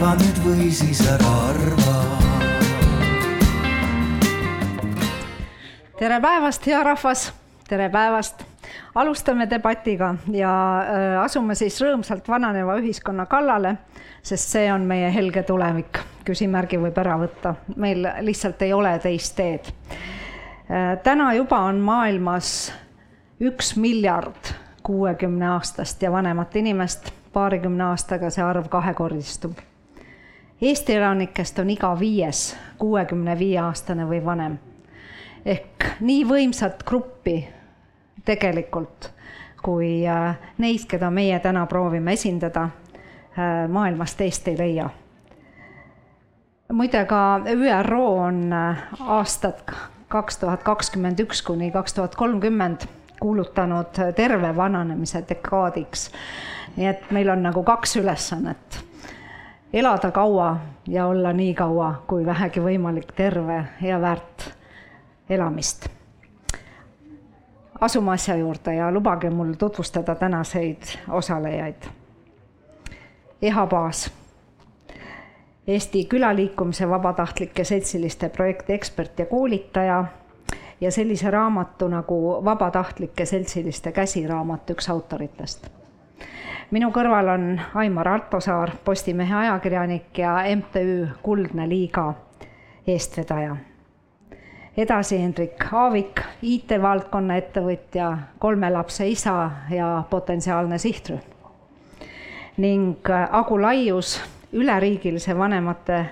arva nüüd või siis ära arva tere päevast, hea rahvas, tere päevast. alustame debatiga ja äh, asume siis rõõmsalt vananeva ühiskonna kallale, sest see on meie helge tulevik. küsimärgi võib ära võtta, meil lihtsalt ei ole teist teed äh,. täna juba on maailmas üks miljard kuuekümne aastast ja vanemat inimest, paarikümne aastaga see arv kahekordistub. Eesti elanikest on iga viies kuuekümne viie aastane või vanem ehk nii võimsat gruppi tegelikult kui äh, neid, keda meie täna proovime esindada, äh, maailmas teist ei leia. muide, ka ÜRO on äh, aastat kaks tuhat kakskümmend üks kuni kaks tuhat kolmkümmend kuulutanud terve vananemise dekaadiks. nii et meil on nagu kaks ülesannet elada kaua ja olla nii kaua kui vähegi võimalik terve ja väärt elamist. asume asja juurde ja lubage mul tutvustada tänaseid osalejaid. Eha Paas, Eesti Külaliikumise Vabatahtlike Seltsiliste projekti ekspert ja koolitaja ja sellise raamatu nagu Vabatahtlike Seltsiliste käsiraamat üks autoritest minu kõrval on Aimar Altosaar, Postimehe ajakirjanik ja MTÜ Kuldne Liiga eestvedaja edasi Hendrik Aavik, IT-valdkonna ettevõtja, kolme lapse isa ja potentsiaalne sihtrühm. ning Agu Laius, üleriigilise vanemate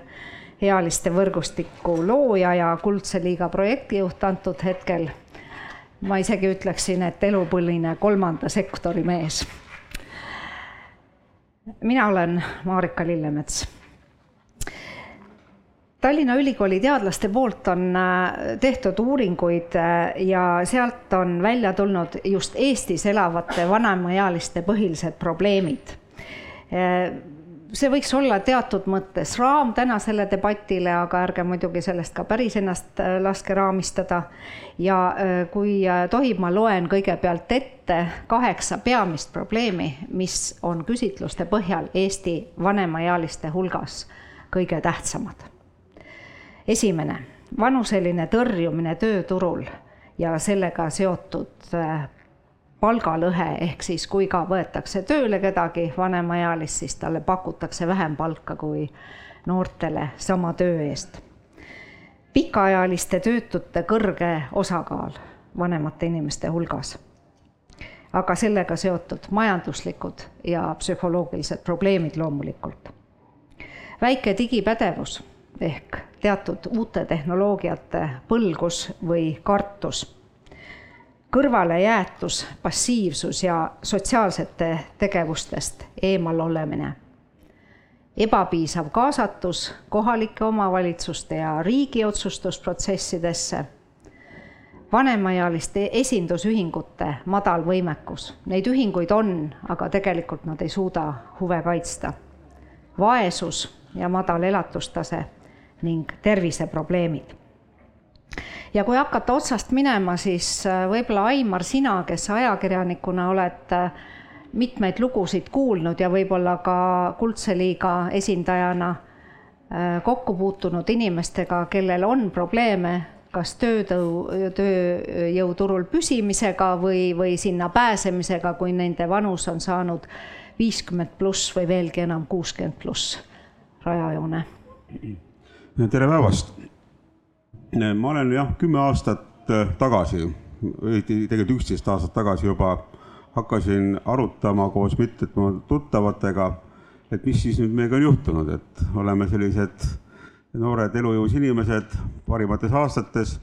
ealiste võrgustiku looja ja Kuldse Liiga projektijuht antud hetkel. ma isegi ütleksin, et elupõline kolmanda sektori mees. Mina olen Marika Lillemets Tallinna Ülikooli teadlaste poolt on äh, tehtud uuringuid äh, ja sealt on välja tulnud just Eestis elavate vanemaealiste põhilised probleemid. Äh, see võiks olla teatud mõttes raam tänasele debatile, aga ärge muidugi sellest ka päris ennast laske raamistada. ja kui tohib, ma loen kõigepealt ette kaheksa peamist probleemi, mis on küsitluste põhjal Eesti vanemaealiste hulgas kõige tähtsamad esimene, vanuseline tõrjumine tööturul ja sellega seotud äh, palgalõhe, ehk siis kui ka võetakse tööle kedagi vanemaealist, siis talle pakutakse vähem palka kui noortele sama töö eest. pikaajaliste töötute kõrge osakaal vanemate inimeste hulgas. aga sellega seotud majanduslikud ja psühholoogilised probleemid loomulikult. väike digipädevus ehk teatud uute tehnoloogiate põlgus või kartus. Kõrvalejäetus, passiivsus ja sotsiaalsete tegevustest eemal olemine. ebapiisav kaasatus kohalike omavalitsuste ja riigi otsustusprotsessidesse vanemaealiste esindusühingute madal võimekus, neid ühinguid on, aga tegelikult nad ei suuda huve kaitsta. vaesus ja madal elatustase ning terviseprobleemid. Ja kui hakata otsast minema, siis äh, võib-olla Aimar, sina, kes ajakirjanikuna oled äh, mitmeid lugusid kuulnud ja võib-olla ka Kuldse Liiga esindajana äh, kokku puutunud inimestega, kellel on probleeme kas töötõu, tööjõuturul püsimisega või, või sinna pääsemisega, kui nende vanus on saanud viiskümmend pluss või veelgi enam kuuskümmend pluss rajajoone tere päevast. Ma olen jah, kümme aastat äh, tagasi, õieti tegelikult üksteist aastat tagasi juba hakkasin arutama koos mitmete tuttavatega, et mis siis nüüd meiega on juhtunud, et oleme sellised noored elujõus inimesed parimates aastates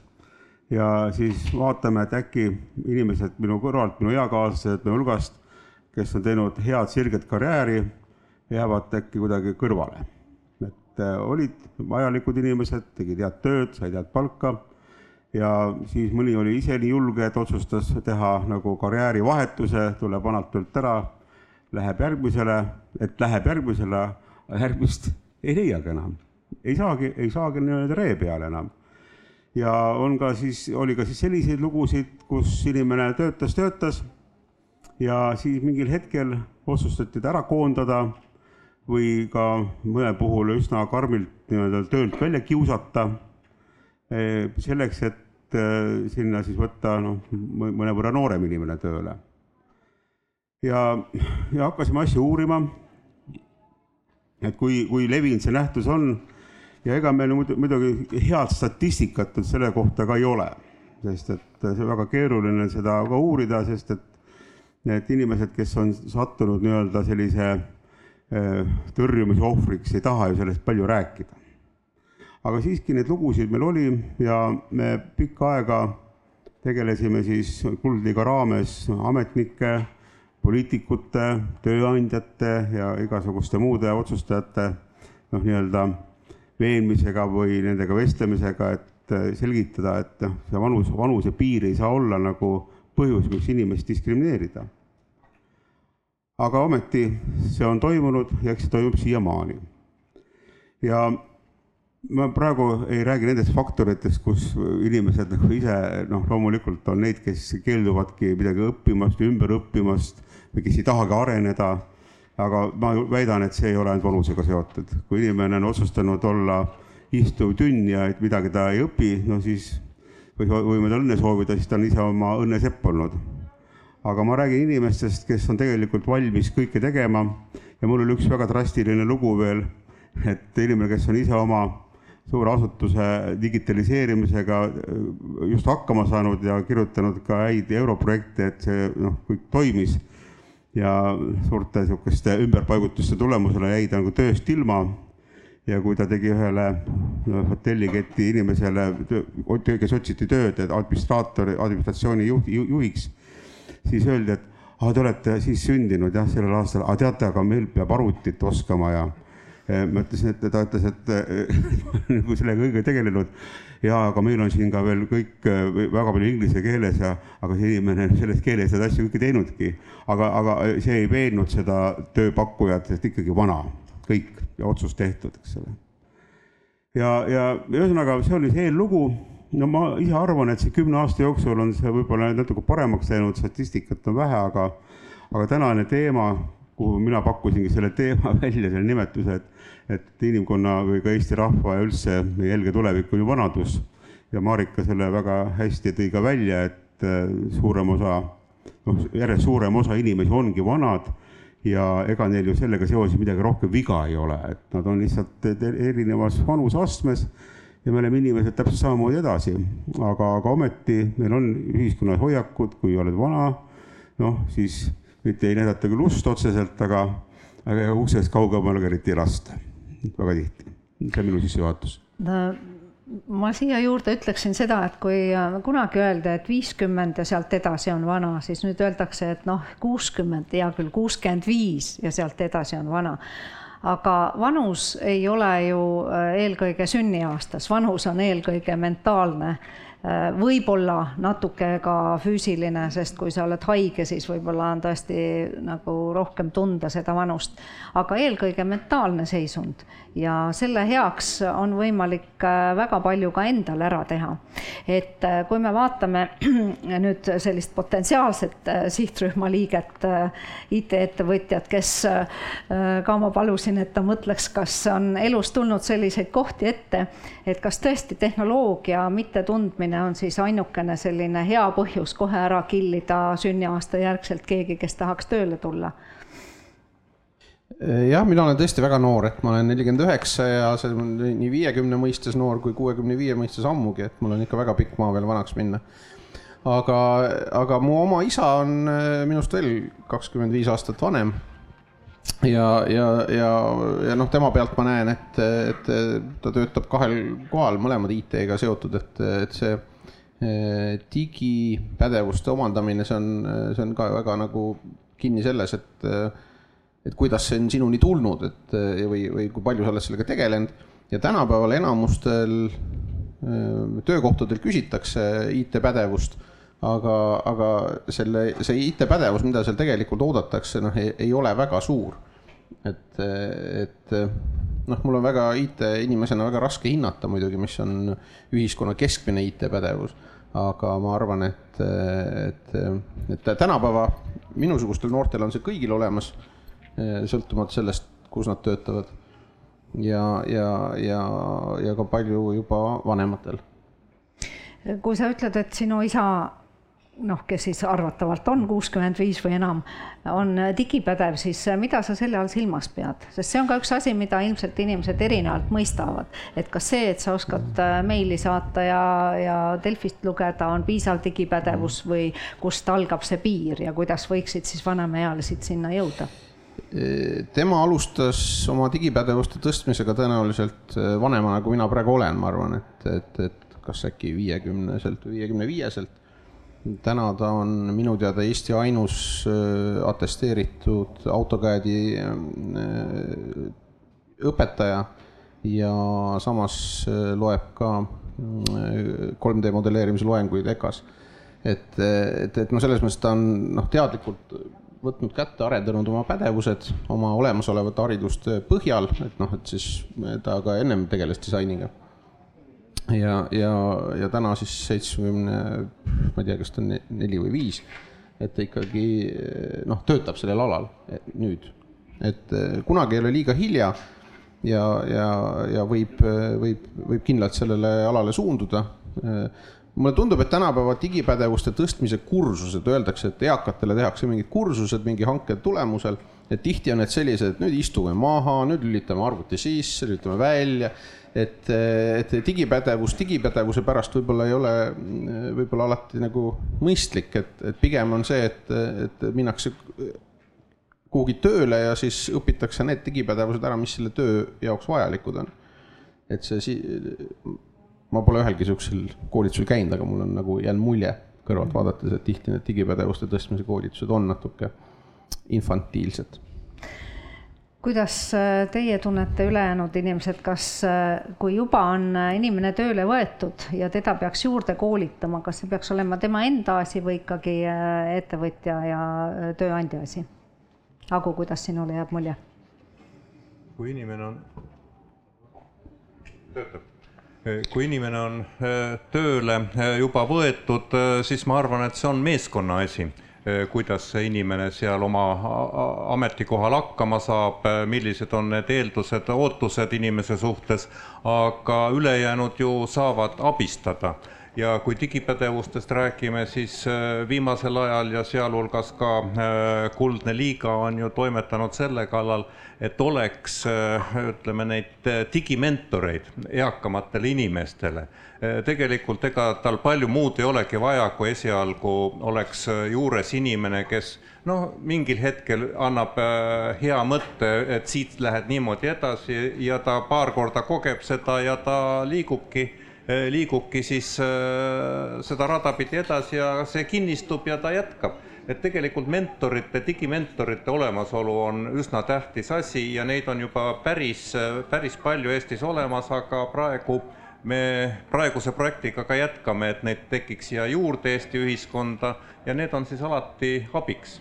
ja siis vaatame, et äkki inimesed minu kõrvalt, minu eakaaslased minu hulgast, kes on teinud head sirget karjääri, jäävad äkki kuidagi kõrvale et äh, olid vajalikud inimesed, tegid head tööd, said head palka ja siis mõni oli ise nii julge, et otsustas teha nagu karjäärivahetuse, tuleb vanalt töölt ära, läheb järgmisele, et läheb järgmisele, järgmist ei leiagi enam. ei saagi, ei saagi nii-öelda ree peale enam. ja on ka siis, oli ka siis selliseid lugusid, kus inimene töötas, töötas ja siis mingil hetkel otsustati ta ära koondada või ka mõne puhul üsna karmilt nii-öelda töölt välja kiusata. selleks, et sinna siis võtta noh, mõnevõrra noorem inimene tööle. ja, ja hakkasime asja uurima. et kui, kui levinud see nähtus on ja ega meil muidugi head statistikat selle kohta ka ei ole, sest et see on väga keeruline seda ka uurida, sest et need inimesed, kes on sattunud nii-öelda sellise tõrjumise ohvriks, ei taha ju sellest palju rääkida. aga siiski neid lugusid meil oli ja me pikka aega tegelesime siis Kuldliiga raames ametnike, poliitikute, tööandjate ja igasuguste muude otsustajate noh, nii-öelda veenmisega või nendega vestlemisega, et äh, selgitada, et noh, see vanus, vanuse piir ei saa olla nagu põhjus, miks inimest diskrimineerida. Aga ometi see on toimunud ja eks see toimub siiamaani. ja ma praegu ei räägi nendest faktoritest, kus inimesed nagu ise noh, loomulikult on neid, kes keelduvadki midagi õppimast, ümber õppimast või kes ei tahagi areneda aga ma väidan, et see ei ole ainult vanusega seotud. kui inimene on otsustanud olla istuv tünn ja et midagi ta ei õpi, no siis või võime talle õnne soovida, siis ta on ise oma õnnesepp olnud. Aga ma räägin inimestest, kes on tegelikult valmis kõike tegema ja mul oli üks väga drastiline lugu veel, et inimene, kes on ise oma suure asutuse digitaliseerimisega just hakkama saanud ja kirjutanud ka häid europrojekte, et see noh, kõik toimis ja suurte niisuguste ümberpaigutuste tulemusena jäi ta nagu tööst ilma. ja kui ta tegi ühele hotelliketi inimesele, kes otsiti tööd, et administraatori, administratsiooni juht, juhiks, siis öeldi, et ah, te olete siis sündinud jah, sellel aastal, aga teate, aga meil peab arvutit oskama ja ma ütlesin, et ta ütles, et nagu sellega kõige tegelenud ja aga meil on siin ka veel kõik väga palju inglise keeles ja, aga see inimene selles keeles seda asja kõike teinudki. aga, aga see ei veennud seda tööpakkujat, sest ikkagi vana, kõik ja otsus tehtud, eks ole. ja, ja ühesõnaga, see oli see eellugu no ma ise arvan, et see kümne aasta jooksul on see võib-olla natuke paremaks läinud, statistikat on vähe, aga, aga tänane teema, kuhu mina pakkusingi selle teema välja, selle nimetuse, et et inimkonna või ka Eesti rahva ja üldse meie helge tulevik on ju vanadus. ja Marika selle väga hästi tõi ka välja, et äh, suurem osa, noh, järjest suurem osa inimesi ongi vanad ja ega neil ju sellega seoses midagi rohkem viga ei ole, et nad on lihtsalt erinevas vanuseastmes ja me oleme inimesed täpselt samamoodi edasi, aga, aga ometi meil on ühiskonnas hoiakud, kui oled vana, noh, siis mitte ei näidata küll lust otseselt, aga, aga uksest kaugemale ka eriti ei lasta väga tihti. see on minu sissejuhatus ma siia juurde ütleksin seda, et kui äh, kunagi öelda, et viiskümmend ja sealt edasi on vana, siis nüüd öeldakse, et noh, kuuskümmend, hea küll, kuuskümmend viis ja sealt edasi on vana. Aga vanus ei ole ju äh, eelkõige sünniaastas, vanus on eelkõige mentaalne. Äh, võib-olla natuke ka füüsiline, sest kui sa oled haige, siis võib-olla on tõesti nagu rohkem tunda seda vanust, aga eelkõige mentaalne seisund ja selle heaks on võimalik äh, väga palju ka endal ära teha. et äh, kui me vaatame nüüd sellist potentsiaalset sihtrühma liiget, IT-ettevõtjat, kes ka ma palusin, et ta mõtleks, kas on elus tulnud selliseid kohti ette, et kas tõesti tehnoloogia mittetundmine on siis ainukene selline hea põhjus kohe ära killida sünniaasta järgselt keegi, kes tahaks tööle tulla? Jah, mina olen tõesti väga noor, et ma olen nelikümmend üheksa ja see on nii viiekümne mõistes noor kui kuuekümne viie mõistes ammugi, et mul on ikka väga pikk maa veel vanaks minna. aga, aga mu oma isa on äh, minust veel kakskümmend viis aastat vanem ja, ja, ja, ja noh, tema pealt ma näen, et, et ta töötab kahel kohal, mõlemad IT-ga seotud, et, et see eh, digipädevuste omandamine, see on, see on ka väga nagu kinni selles, et, et kuidas see on sinuni tulnud, et või, või kui palju sa oled sellega tegelenud. Ja tänapäeval enamustel eh, töökohtadel küsitakse IT-pädevust aga, aga selle, see IT-pädevus, mida seal tegelikult oodatakse, noh, ei ole väga suur. et, et noh, mul on väga IT-inimesena väga raske hinnata muidugi, mis on ühiskonna keskmine IT-pädevus, aga ma arvan, et, et, et tänapäeva minusugustel noortel on see kõigil olemas, sõltumata sellest, kus nad töötavad. ja, ja, ja, ja ka palju juba vanematel. kui sa ütled, et sinu isa noh, kes siis arvatavalt on kuuskümmend viis või enam, on digipädev, siis mida sa selle all silmas pead, sest see on ka üks asi, mida ilmselt inimesed erinevalt mõistavad. et kas see, et sa oskad äh, meili saata ja, ja Delfist lugeda, on piisav digipädevus või kust algab see piir ja kuidas võiksid siis vanemaealised sinna jõuda? Tema alustas oma digipädevuste tõstmisega tõenäoliselt äh, vanemana, kui mina praegu olen, ma arvan, et, et, et kas äkki viiekümneselt või viiekümne viieselt täna ta on minu teada Eesti ainus äh, atesteeritud AutoCAD-i äh, õpetaja ja samas loeb ka 3D modelleerimise loenguid EKA-s. et, et, et noh, selles mõttes ta on noh, teadlikult võtnud kätte, arendanud oma pädevused oma olemasolevate hariduste põhjal, et noh, et siis ta ka ennem tegeles disainiga ja, ja, ja täna siis seitsmekümne, ma ei tea, kas ta on neli või viis, et ta ikkagi noh, töötab sellel alal nüüd. et eh, kunagi ei ole liiga hilja ja, ja, ja võib, võib, võib kindlalt sellele alale suunduda. Mulle tundub, et tänapäeva digipädevuste tõstmise kursused, öeldakse, et eakatele tehakse mingid kursused mingi hanke tulemusel, et tihti on need sellised, et nüüd istume maha, nüüd lülitame arvuti sisse, lülitame välja et, et digipädevus digipädevuse pärast võib-olla ei ole võib-olla alati nagu mõistlik, et, et pigem on see, et, et minnakse kuhugi tööle ja siis õpitakse need digipädevused ära, mis selle töö jaoks vajalikud on. et see si-, ma pole ühelgi niisugusel koolitusel käinud, aga mul on nagu jäänud mulje kõrvalt vaadates, et tihti need digipädevuste tõstmise koolitused on natuke infantiilsed kuidas äh, teie tunnete, ülejäänud inimesed, kas, äh, kui juba on äh, inimene tööle võetud ja teda peaks juurde koolitama, kas see peaks olema tema enda asi või ikkagi ettevõtja ja tööandja asi? Agu, kuidas sinule jääb mulje? kui inimene on, töötab, kui inimene on tööle juba võetud, siis ma arvan, et see on meeskonna asi kuidas see inimene seal oma ametikohal hakkama saab, millised on need eeldused, ootused inimese suhtes, aga ülejäänud ju saavad abistada ja kui digipädevustest räägime, siis eh, viimasel ajal ja sealhulgas ka Kuldne Liiga on ju toimetanud selle kallal, et oleks, ütleme, neid digimentoreid eakamatele inimestele. Tegelikult ega tal palju muud ei olegi vaja, kui esialgu oleks juures inimene, kes noh, mingil hetkel annab hea mõtte, et siit lähed niimoodi edasi ja ta paar korda kogeb seda ja ta liigubki, liigubki siis seda rada pidi edasi ja see kinnistub ja ta jätkab. Et tegelikult mentorite, digimentorite olemasolu on üsna tähtis asi ja neid on juba päris, päris palju Eestis olemas, aga praegu me praeguse projektiga ka jätkame, et neid tekiks siia juurde Eesti ühiskonda ja need on siis alati abiks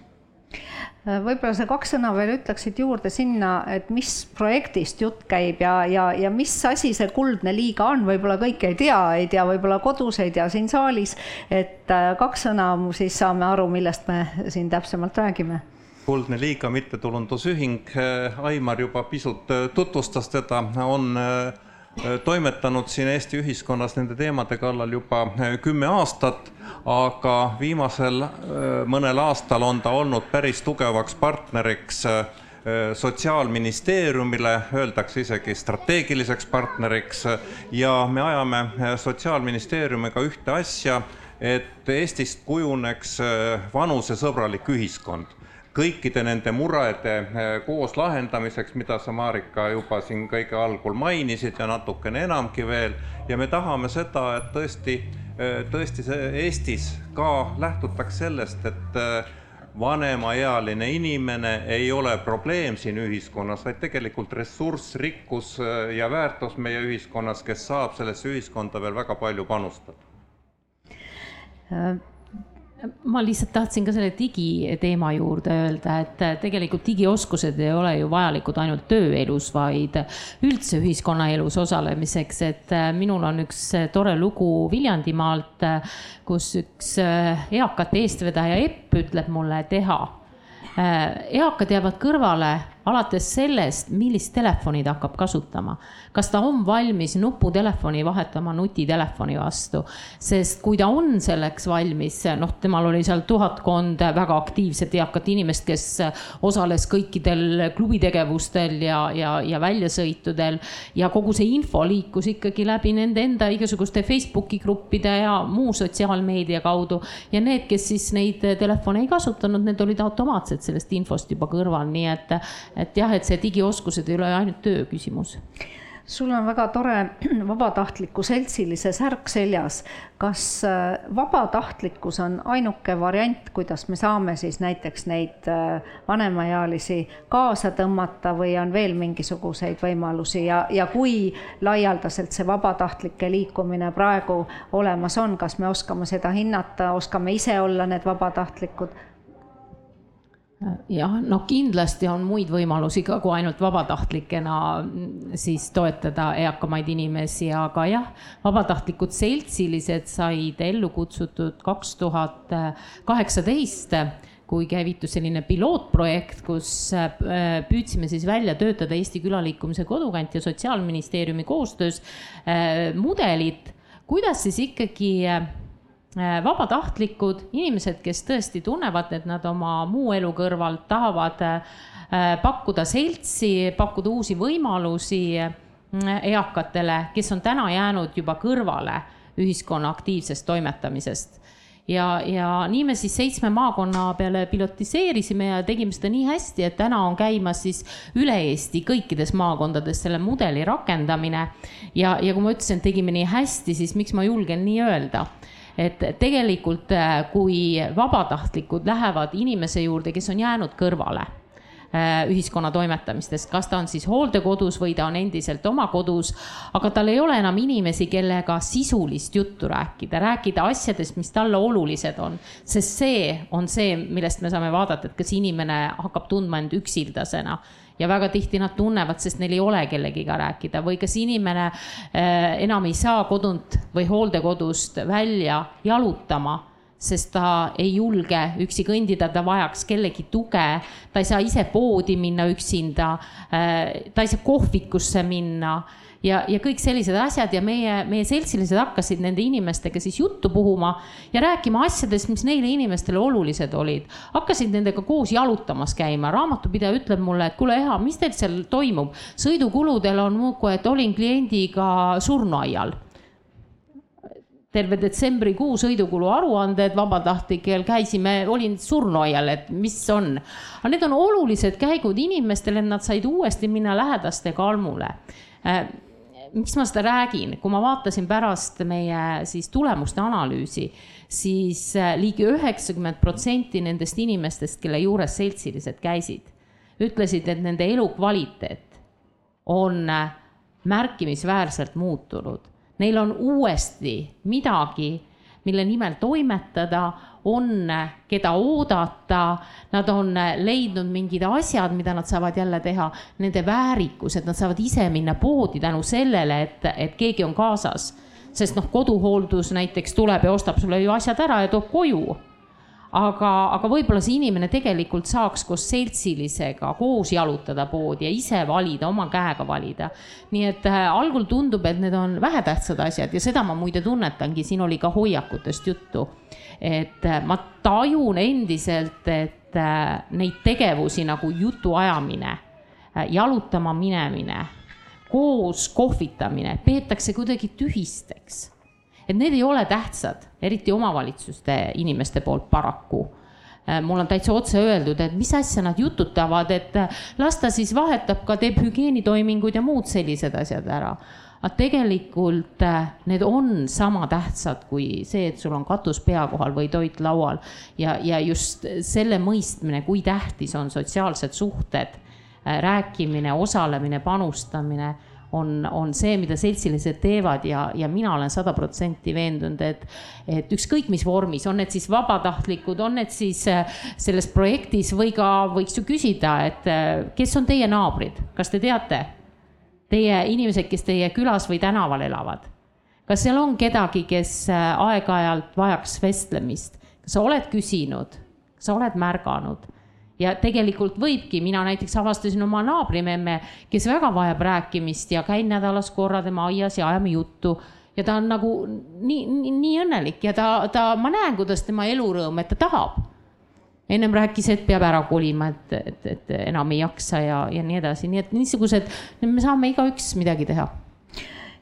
võib-olla sa kaks sõna veel ütleksid juurde sinna, et mis projektist jutt käib ja, ja, ja mis asi see Kuldne Liiga on, võib-olla kõik ei tea, ei tea võib-olla kodus, ei tea siin saalis, et äh, kaks sõna, siis saame aru, millest me siin täpsemalt räägime. Kuldne Liiga mittetulundusühing, äh, Aimar juba pisut äh, tutvustas teda, on Äh, toimetanud siin Eesti ühiskonnas nende teemade kallal juba äh, kümme aastat, aga viimasel äh, mõnel aastal on ta olnud päris tugevaks partneriks Sotsiaalministeeriumile, öeldakse isegi strateegiliseks partneriks ja me ajame Sotsiaalministeeriumiga ühte asja, et Eestist kujuneks vanusesõbralik ühiskond kõikide nende murede eh, koos lahendamiseks, mida sa, Marika, juba siin kõige algul mainisid ja natukene enamgi veel, ja me tahame seda, et tõesti, eh, tõesti see Eestis ka lähtutaks sellest, et eh, vanemaealine inimene ei ole probleem siin ühiskonnas, vaid tegelikult ressurss, rikkus ja väärtus meie ühiskonnas, kes saab sellesse ühiskonda veel väga palju panustada. Äh, ma lihtsalt tahtsin ka selle digiteema juurde öelda, et tegelikult digioskused ei ole ju vajalikud ainult tööelus, vaid üldse ühiskonnaelus osalemiseks, et minul on üks tore lugu Viljandimaalt, kus üks eakate eestvedaja Epp ütleb mulle teha. eakad jäävad kõrvale alates sellest, millist telefoni ta hakkab kasutama. kas ta on valmis nuputelefoni vahetama nutitelefoni vastu, sest kui ta on selleks valmis, noh, temal oli seal tuhatkond väga aktiivset eakat inimest, kes osales kõikidel klubitegevustel ja, ja, ja väljasõitudel. Ja kogu see info liikus ikkagi läbi nende enda igasuguste Facebooki gruppide ja muu sotsiaalmeedia kaudu. Ja need, kes siis neid telefone ei kasutanud, need olid automaatselt sellest infost juba kõrval, nii et et jah, et see digioskused ei ole ainult töö küsimus. Sul on väga tore vabatahtliku seltsilise särk seljas. kas äh, vabatahtlikkus on ainuke variant, kuidas me saame siis näiteks neid äh, vanemaealisi kaasa tõmmata või on veel mingisuguseid võimalusi? Ja, ja kui laialdaselt see vabatahtlike liikumine praegu olemas on, kas me oskame seda hinnata, oskame ise olla need vabatahtlikud jah, no kindlasti on muid võimalusi ka, kui ainult vabatahtlikena siis toetada eakamaid inimesi, aga jah, vabatahtlikud seltsilised said ellu kutsutud kaks tuhat kaheksateist kui käivitus selline pilootprojekt, kus äh, püüdsime siis välja töötada Eesti Külaliikumise Kodukant ja Sotsiaalministeeriumi koostöös äh, mudelit, kuidas siis ikkagi Äh, vabatahtlikud inimesed, kes tõesti tunnevad, et nad oma muu elu kõrvalt tahavad äh, pakkuda seltsi, pakkuda uusi võimalusi äh, eakatele, kes on täna jäänud juba kõrvale ühiskonna aktiivsest toimetamisest. ja, ja nii me siis seitsme maakonna peale pilotiseerisime ja tegime seda nii hästi, et täna on käimas siis üle Eesti kõikides maakondades selle mudeli rakendamine. ja, ja kui ma ütlesin, et tegime nii hästi, siis miks ma julgen nii öelda et tegelikult, äh, kui vabatahtlikud lähevad inimese juurde, kes on jäänud kõrvale äh, ühiskonna toimetamistest, kas ta on siis hooldekodus või ta on endiselt oma kodus, aga tal ei ole enam inimesi, kellega sisulist juttu rääkida, rääkida asjadest, mis talle olulised on. sest see on see, millest me saame vaadata, et kas inimene hakkab tundma end üksildasena ja väga tihti nad tunnevad, sest neil ei ole kellegiga rääkida või kas inimene äh, enam ei saa kodunt või hooldekodust välja jalutama sest ta ei julge üksi kõndida, ta vajaks kellegi tuge, ta ei saa ise poodi minna üksinda, äh, ta ei saa kohvikusse minna ja, ja kõik sellised asjad ja meie, meie seltsilised hakkasid nende inimestega siis juttu puhuma ja rääkima asjadest, mis neile inimestele olulised olid. hakkasid nendega koos jalutamas käima, raamatupidaja ütleb mulle, et kuule, Eha, mis teil seal toimub, sõidukuludel on muudkui, et olin kliendiga surnuaial terve detsembrikuu sõidukulu aruanded vabatahtlikel käisime, olin surnuaial, et mis on. aga need on olulised käigud inimestele, et nad said uuesti minna lähedastega almule äh, miks ma seda räägin, kui ma vaatasin pärast meie siis tulemuste analüüsi, siis äh, ligi üheksakümmend protsenti nendest inimestest, kelle juures seltsilised käisid, ütlesid, et nende elukvaliteet on äh, märkimisväärselt muutunud. Neil on uuesti midagi, mille nimel toimetada, on, keda oodata, nad on leidnud mingid asjad, mida nad saavad jälle teha, nende väärikus, et nad saavad ise minna poodi tänu sellele, et, et keegi on kaasas. sest noh, koduhooldus näiteks tuleb ja ostab sulle ju asjad ära ja toob koju aga, aga võib-olla see inimene tegelikult saaks koos seltsilisega koos jalutada poodi ja ise valida, oma käega valida. nii et äh, algul tundub, et need on vähetähtsad asjad ja seda ma muide tunnetangi, siin oli ka hoiakutest juttu. et äh, ma tajun endiselt, et äh, neid tegevusi nagu jutuajamine äh,, jalutama minemine, koos kohvitamine peetakse kuidagi tühisteks et need ei ole tähtsad, eriti omavalitsuste inimeste poolt paraku äh, mul on täitsa otse öeldud, et mis asja nad jututavad, et äh, las ta siis vahetab ka, teeb hügieenitoiminguid ja muud sellised asjad ära. aga tegelikult äh, need on sama tähtsad kui see, et sul on katus pea kohal või toit laual ja, ja just selle mõistmine, kui tähtis on sotsiaalsed suhted, rääkimine, osalemine, panustamine on, on see, mida seltsilised teevad ja, ja mina olen sada protsenti veendunud, et, et ükskõik mis vormis, on need siis vabatahtlikud, on need siis äh, selles projektis või ka võiks ju küsida, et äh, kes on teie naabrid, kas te teate? Teie inimesed, kes teie külas või tänaval elavad. kas seal on kedagi, kes äh, aeg-ajalt vajaks vestlemist? kas sa oled küsinud, kas sa oled märganud? Ja tegelikult võibki, mina näiteks avastasin oma naabrimemme, kes väga vajab rääkimist ja käin nädalas korra tema aias ja ajame juttu. Ja ta on nagu nii, nii, nii õnnelik ja ta, ta, ma näen, kuidas tema elurõõm, et ta tahab. ennem rääkis, et peab ära kolima, et, et, et enam ei jaksa ja, ja nii edasi, nii et niisugused, me saame igaüks midagi teha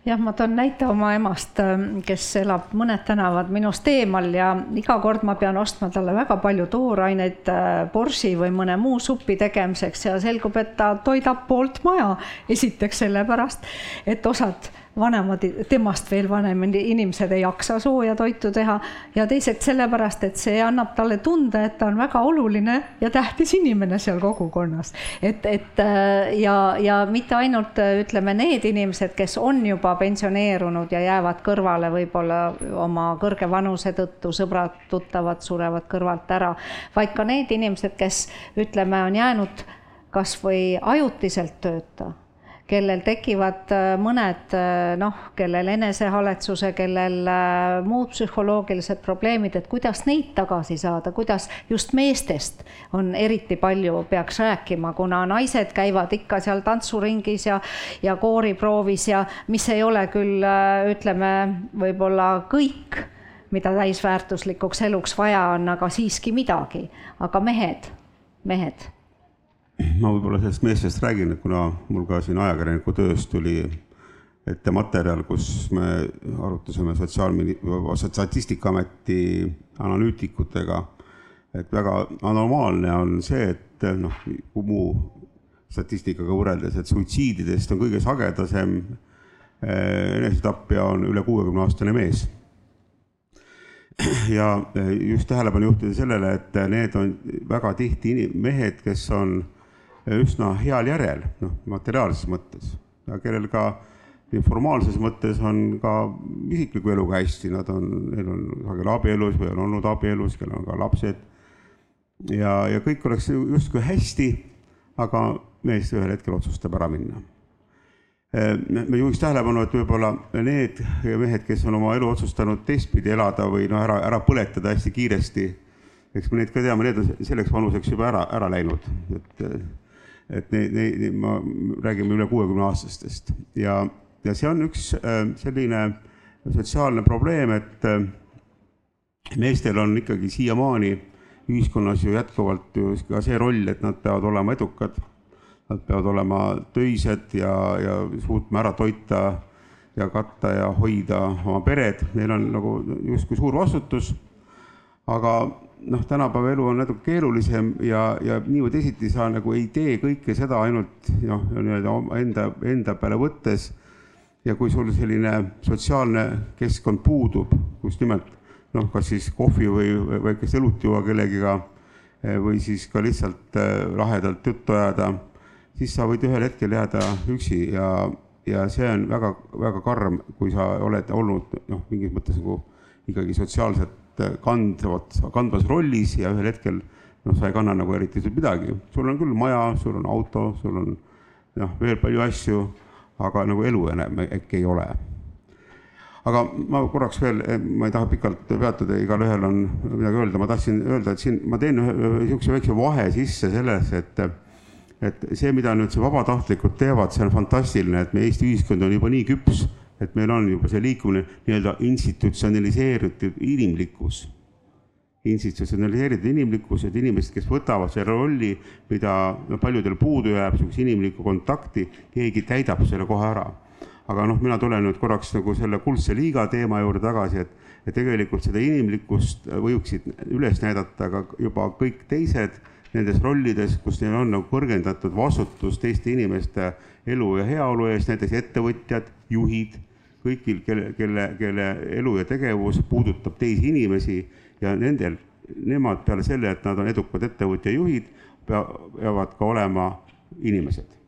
jah, ma toon näite oma emast, kes elab mõned tänavad minust eemal ja iga kord ma pean ostma talle väga palju tooraineid borši või mõne muu supi tegemiseks ja selgub, et ta toidab poolt maja. esiteks sellepärast, et osad vanemad, temast veel vanemad inimesed ei jaksa sooja toitu teha ja teiseks sellepärast, et see annab talle tunde, et ta on väga oluline ja tähtis inimene seal kogukonnas. et, et äh, ja, ja mitte ainult ütleme, need inimesed, kes on juba pensioneerunud ja jäävad kõrvale võib-olla oma kõrge vanuse tõttu, sõbrad-tuttavad surevad kõrvalt ära, vaid ka need inimesed, kes ütleme, on jäänud kasvõi ajutiselt tööta kellel tekivad äh, mõned äh, noh, kellel enesehaletsuse, kellel äh, muud psühholoogilised probleemid, et kuidas neid tagasi saada, kuidas just meestest on eriti palju, peaks rääkima, kuna naised käivad ikka seal tantsuringis ja, ja kooriproovis ja mis ei ole küll ütleme, võib-olla kõik, mida täisväärtuslikuks eluks vaja on, aga siiski midagi, aga mehed, mehed ma võib-olla sellest meestest räägin, et kuna mul ka siin ajakirjaniku töös tuli ette materjal, kus me arutasime sotsiaalmini-, Statistikaameti analüütikutega, et väga anomaalne on see, et noh, muu statistikaga võrreldes, et suitsiididest on kõige sagedasem eh, enesetapja on üle kuuekümne aastane mees. ja eh, just tähelepanu juhtida sellele, et need on väga tihti mehed, kes on üsna heal järjel, noh, materiaalses mõttes kellel ka formaalses mõttes on ka isikliku eluga hästi, nad on, neil on sageli abielus või on olnud abielus, kellel on ka lapsed. ja, ja kõik oleks justkui hästi, aga mees ühel hetkel otsustab ära minna. me juhiks tähelepanu, et võib-olla need mehed, kes on oma elu otsustanud teistpidi elada või noh, ära, ära põletada hästi kiiresti, eks me neid ka teame, need on selleks vanuseks juba ära, ära läinud, et et neid, neid, ma, räägime üle kuuekümne aastastest ja, ja see on üks äh, selline sotsiaalne probleem, et äh, meestel on ikkagi siiamaani ühiskonnas ju jätkuvalt ju ka see roll, et nad peavad olema edukad. Nad peavad olema töised ja, ja suutma ära toita ja katta ja hoida oma pered, neil on nagu justkui suur vastutus. aga noh, tänapäeva elu on natuke keerulisem ja, ja nii või teisiti sa nagu ei tee kõike seda ainult noh, nii-öelda enda, enda peale võttes. ja kui sul selline sotsiaalne keskkond puudub, just nimelt noh, kas siis kohvi või väikest õlut juua kellegiga eh, või siis ka lihtsalt eh, lahedalt juttu ajada, siis sa võid ühel hetkel jääda üksi ja, ja see on väga-väga karm, kui sa oled olnud noh, mingis mõttes nagu ikkagi sotsiaalselt kandvad, kandvas rollis ja ühel hetkel noh, sa ei kanna nagu eriti midagi. sul on küll maja, sul on auto, sul on noh, veel palju asju, aga nagu elu enam äkki ei ole. aga ma korraks veel, ma ei taha pikalt peatuda, igalühel on midagi öelda, ma tahtsin öelda, et siin ma teen ühe niisuguse väikse vahe sisse sellesse, et et see, mida nüüd see vabatahtlikud teevad, see on fantastiline, et meie Eesti ühiskond on juba nii küps et meil on juba see liikumine nii-öelda institutsionaliseeritud inimlikkus. institutsionaliseeritud inimlikkus, et inimesed, kes võtavad selle rolli, mida no paljudel puudu jääb, niisugust inimlikku kontakti, keegi täidab selle kohe ära. aga noh, mina tulen nüüd korraks nagu selle kuldse liiga teema juurde tagasi, et, et tegelikult seda inimlikkust võiksid üles näidata ka juba kõik teised nendes rollides, kus neil on nagu kõrgendatud vastutus teiste inimeste elu ja heaolu eest, näiteks ettevõtjad, juhid kõigil, kelle, kelle, kelle elu ja tegevus puudutab teisi inimesi ja nendel, nemad peale selle, et nad on edukad ettevõtja juhid, peavad ka olema inimesed.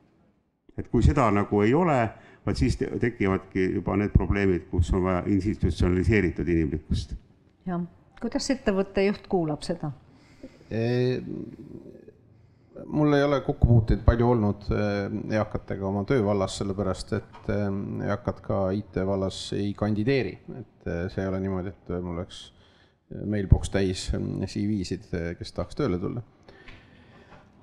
et kui seda nagu ei ole, vaat siis tekivadki juba need probleemid, kus on vaja institutsionaliseeritud inimlikkust. jah, kuidas ettevõtte juht kuulab seda? Mul ei ole kokkupuuteid palju olnud eh, eakatega oma töövallas, sellepärast et eh, eakad ka IT vallas ei kandideeri, et eh, see ei ole niimoodi, et mul oleks mailbox täis CV-sid, kes tahaks tööle tulla.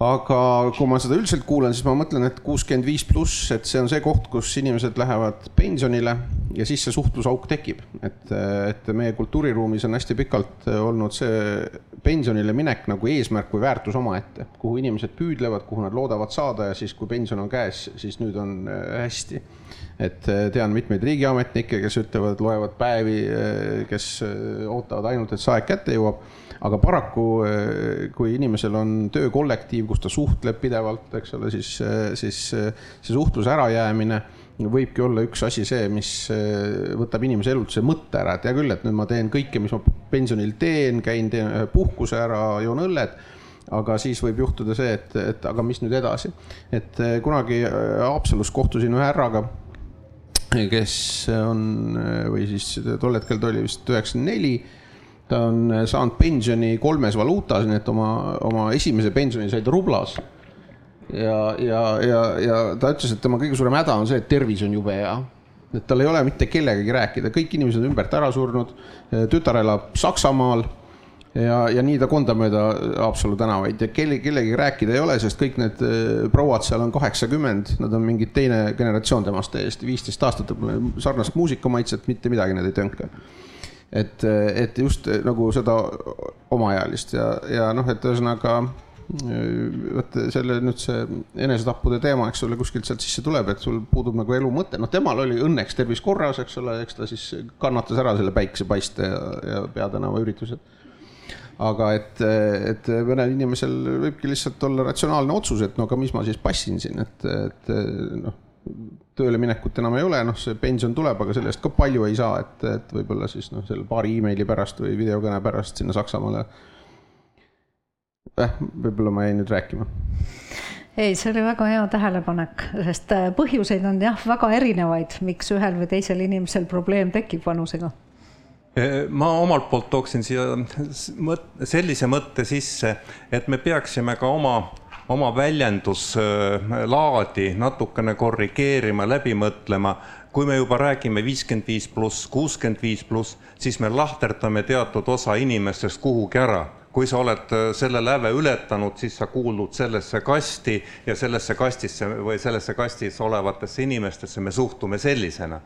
Aga kui ma seda üldiselt kuulan, siis ma mõtlen, et kuuskümmend viis pluss, et see on see koht, kus inimesed lähevad pensionile ja siis see suhtlusauk tekib. et, et meie kultuuriruumis on hästi pikalt olnud see pensionile minek nagu eesmärk või väärtus omaette, kuhu inimesed püüdlevad, kuhu nad loodavad saada ja siis, kui pension on käes, siis nüüd on äh, hästi. et äh, tean mitmeid riigiametnikke, kes ütlevad, loevad päevi, äh, kes ootavad ainult, et see aeg kätte jõuab aga paraku, eh, kui inimesel on töökollektiiv, kus ta suhtleb pidevalt, eks ole, siis, eh, siis eh, see suhtluse ärajäämine võibki olla üks asi see, mis võtab inimese elult see mõtte ära, et hea küll, et nüüd ma teen kõike, mis ma pensionil teen, käin, teen ühe puhkuse ära, joon õlled aga siis võib juhtuda see, et, et aga mis nüüd edasi. et kunagi Haapsalus kohtusin ühe härraga, kes on või siis tol hetkel ta oli vist üheksakümmend neli ta on saanud pensioni kolmes valuutas, nii et oma, oma esimese pensioni sai ta rublas. ja, ja, ja, ja ta ütles, et tema kõige suurem häda on see, et tervis on jube hea. et tal ei ole mitte kellegagi rääkida, kõik inimesed on ümbert ära surnud, tütar elab Saksamaal. Ja, ja nii ta kondab mööda Haapsalu tänavaid. Ja kelle, kellegi rääkida ei ole, sest kõik need eh, prouad seal on kaheksakümmend, nad on mingi teine generatsioon temast täiesti, viisteist aastat sarnast muusikamaitset, mitte midagi nad ei tönka et, et just nagu seda omaealist ja, ja noh, et ühesõnaga vot selle nüüd see enesetappude teema, eks ole, kuskilt sealt sisse tuleb, et sul puudub nagu elu mõte, noh, temal oli õnneks tervis korras, eks ole, eks ta siis kannatas ära selle päikesepaiste ja, ja Peatänava üritused. aga et, et mõnel inimesel võibki lihtsalt olla ratsionaalne otsus, et no aga mis ma siis passin siin, et, et noh tööle minekut enam ei ole, noh, see pension tuleb, aga selle eest ka palju ei saa, et, et võib-olla siis noh, selle paari emaili pärast või videokõne pärast sinna Saksamaale eh,. võib-olla ma jäin nüüd rääkima. ei, see oli väga hea tähelepanek, sest äh, põhjuseid on jah, väga erinevaid, miks ühel või teisel inimesel probleem tekib vanusega eh, ma omalt poolt tooksin siia sellise mõtte sisse, et me peaksime ka oma oma väljenduslaadi natukene korrigeerima, läbi mõtlema. kui me juba räägime viiskümmend viis pluss, kuuskümmend viis pluss, siis me lahterdame teatud osa inimestest kuhugi ära kui sa oled selle läve ületanud, siis sa kuulud sellesse kasti ja sellesse kastisse või sellesse kastis olevatesse inimestesse me suhtume sellisena.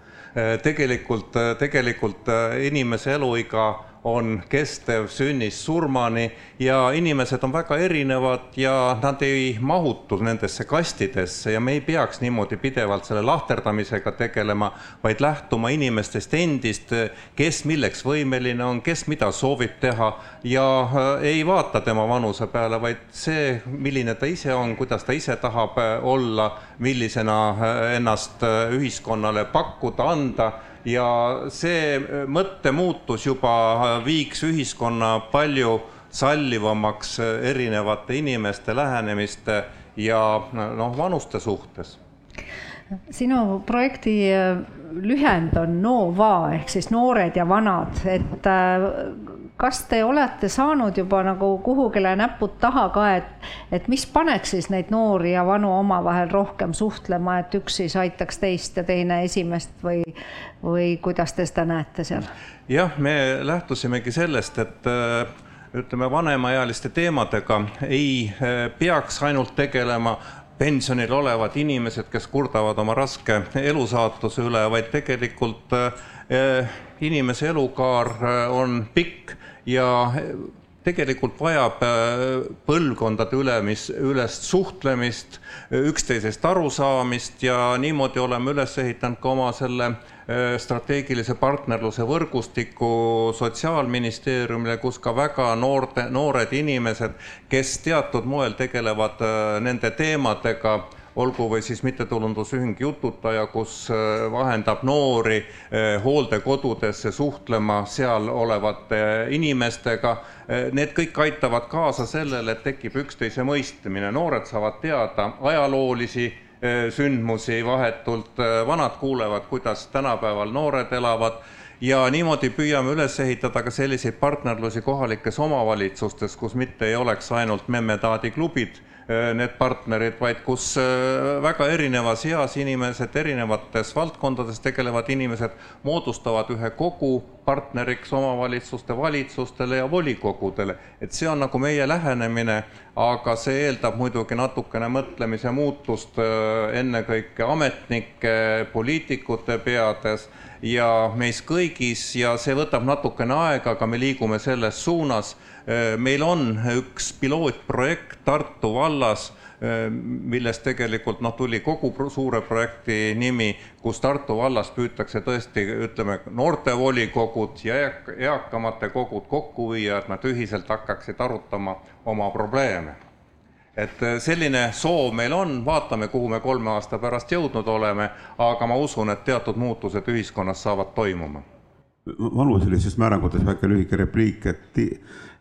tegelikult, tegelikult inimese eluiga on kestev sünnist surmani ja inimesed on väga erinevad ja nad ei mahutu nendesse kastidesse ja me ei peaks niimoodi pidevalt selle lahterdamisega tegelema, vaid lähtuma inimestest endist, kes milleks võimeline on, kes mida soovib teha ja äh, ei vaata tema vanuse peale, vaid see, milline ta ise on, kuidas ta ise tahab äh, olla, millisena äh, ennast ühiskonnale pakkuda, anda ja see äh, mõttemuutus juba äh, viiks ühiskonna palju sallivamaks äh, erinevate inimeste lähenemiste ja noh, vanuste suhtes. Sinu projekti lühend on NOVA ehk siis noored ja vanad, et kas te olete saanud juba nagu kuhugile näpud taha ka, et, et mis paneks siis neid noori ja vanu omavahel rohkem suhtlema, et üks siis aitaks teist ja teine esimest või, või kuidas te seda näete seal? jah, me lähtusimegi sellest, et äh, ütleme, vanemaealiste teemadega ei äh, peaks ainult tegelema pensionil olevad inimesed, kes kurdavad oma raske elusaatuse üle, vaid tegelikult äh, inimese elukaar on pikk ja tegelikult vajab äh, põlvkondade ülemis, ülest suhtlemist, üksteisest arusaamist ja niimoodi oleme üles ehitanud ka oma selle äh, strateegilise partnerluse võrgustiku Sotsiaalministeeriumile, kus ka väga noorte, noored inimesed, kes teatud moel tegelevad äh, nende teemadega olgu või siis mittetulundusühing Jututaja, kus äh, vahendab noori äh, hooldekodudesse suhtlema seal olevate inimestega. Äh, need kõik aitavad kaasa sellele, et tekib üksteise mõistmine, noored saavad teada ajaloolisi sündmusi vahetult, vanad kuulevad, kuidas tänapäeval noored elavad. Ja niimoodi püüame üles ehitada ka selliseid partnerlusi kohalikes omavalitsustes, kus mitte ei oleks ainult memme-taadi klubid need partnerid, vaid kus väga erinevas eas inimesed, erinevates valdkondades tegelevad inimesed moodustavad ühe kogu partneriks omavalitsuste valitsustele ja volikogudele. et see on nagu meie lähenemine, aga see eeldab muidugi natukene mõtlemise muutust ennekõike ametnike, poliitikute peades ja meis kõigis ja see võtab natukene aega, aga me liigume selles suunas. meil on üks pilootprojekt Tartu vallas millest tegelikult noh, tuli kogu suure projekti nimi, kus Tartu vallas püütakse tõesti, ütleme, noortevolikogud ja eakamate kogud kokku viia, et nad ühiselt hakkaksid arutama oma probleeme et selline soov meil on, vaatame, kuhu me kolme aasta pärast jõudnud oleme, aga ma usun, et teatud muutused ühiskonnas saavad toimuma. vanuselistes määrangutes väike lühike repliik, et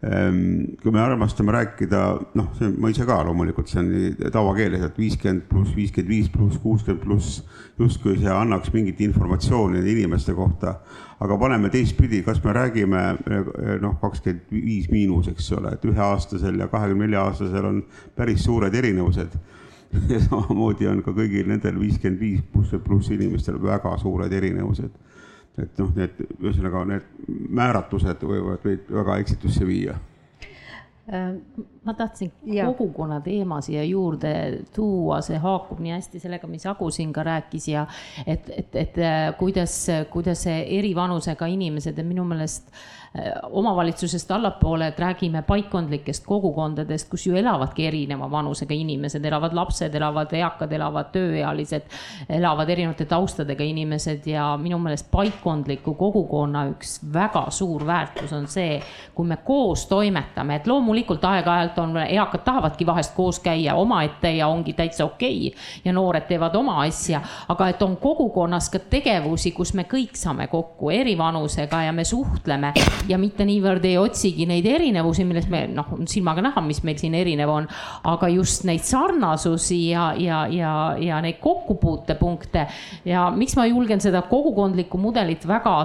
kui me armastame rääkida, noh, see ma ise ka loomulikult, see on tavakeeles, et viiskümmend pluss, viiskümmend viis pluss, kuuskümmend pluss, justkui see annaks mingit informatsiooni inimeste kohta. aga paneme teistpidi, kas me räägime noh, kakskümmend viis miinus, eks ole, et üheaastasel ja kahekümne nelja aastasel on päris suured erinevused ja samamoodi on ka kõigil nendel viiskümmend viis pluss, pluss inimestel väga suured erinevused et noh, need ühesõnaga need määratlused võivad meid väga eksitusse viia ma tahtsin ja. kogukonna teema siia juurde tuua, see haakub nii hästi sellega, mis Agu siin ka rääkis ja et, et, et äh, kuidas, kuidas see eri vanusega inimesed ja minu meelest Äh, omavalitsusest allapoole, et räägime paikkondlikest kogukondadest, kus ju elavadki erineva vanusega inimesed, elavad lapsed, elavad eakad, elavad tööealised, elavad erinevate taustadega inimesed ja minu meelest paikkondliku kogukonna üks väga suur väärtus on see, kui me koos toimetame, et loomulikult aeg-ajalt on, eakad tahavadki vahest koos käia omaette ja ongi täitsa okei okay. ja noored teevad oma asja, aga et on kogukonnas ka tegevusi, kus me kõik saame kokku eri vanusega ja me suhtleme ja mitte niivõrd ei otsigi neid erinevusi, millest me noh, silmaga näha, mis meil siin erinev on, aga just neid sarnasusi ja, ja, ja, ja neid kokkupuutepunkte. ja miks ma julgen seda kogukondlikku mudelit väga,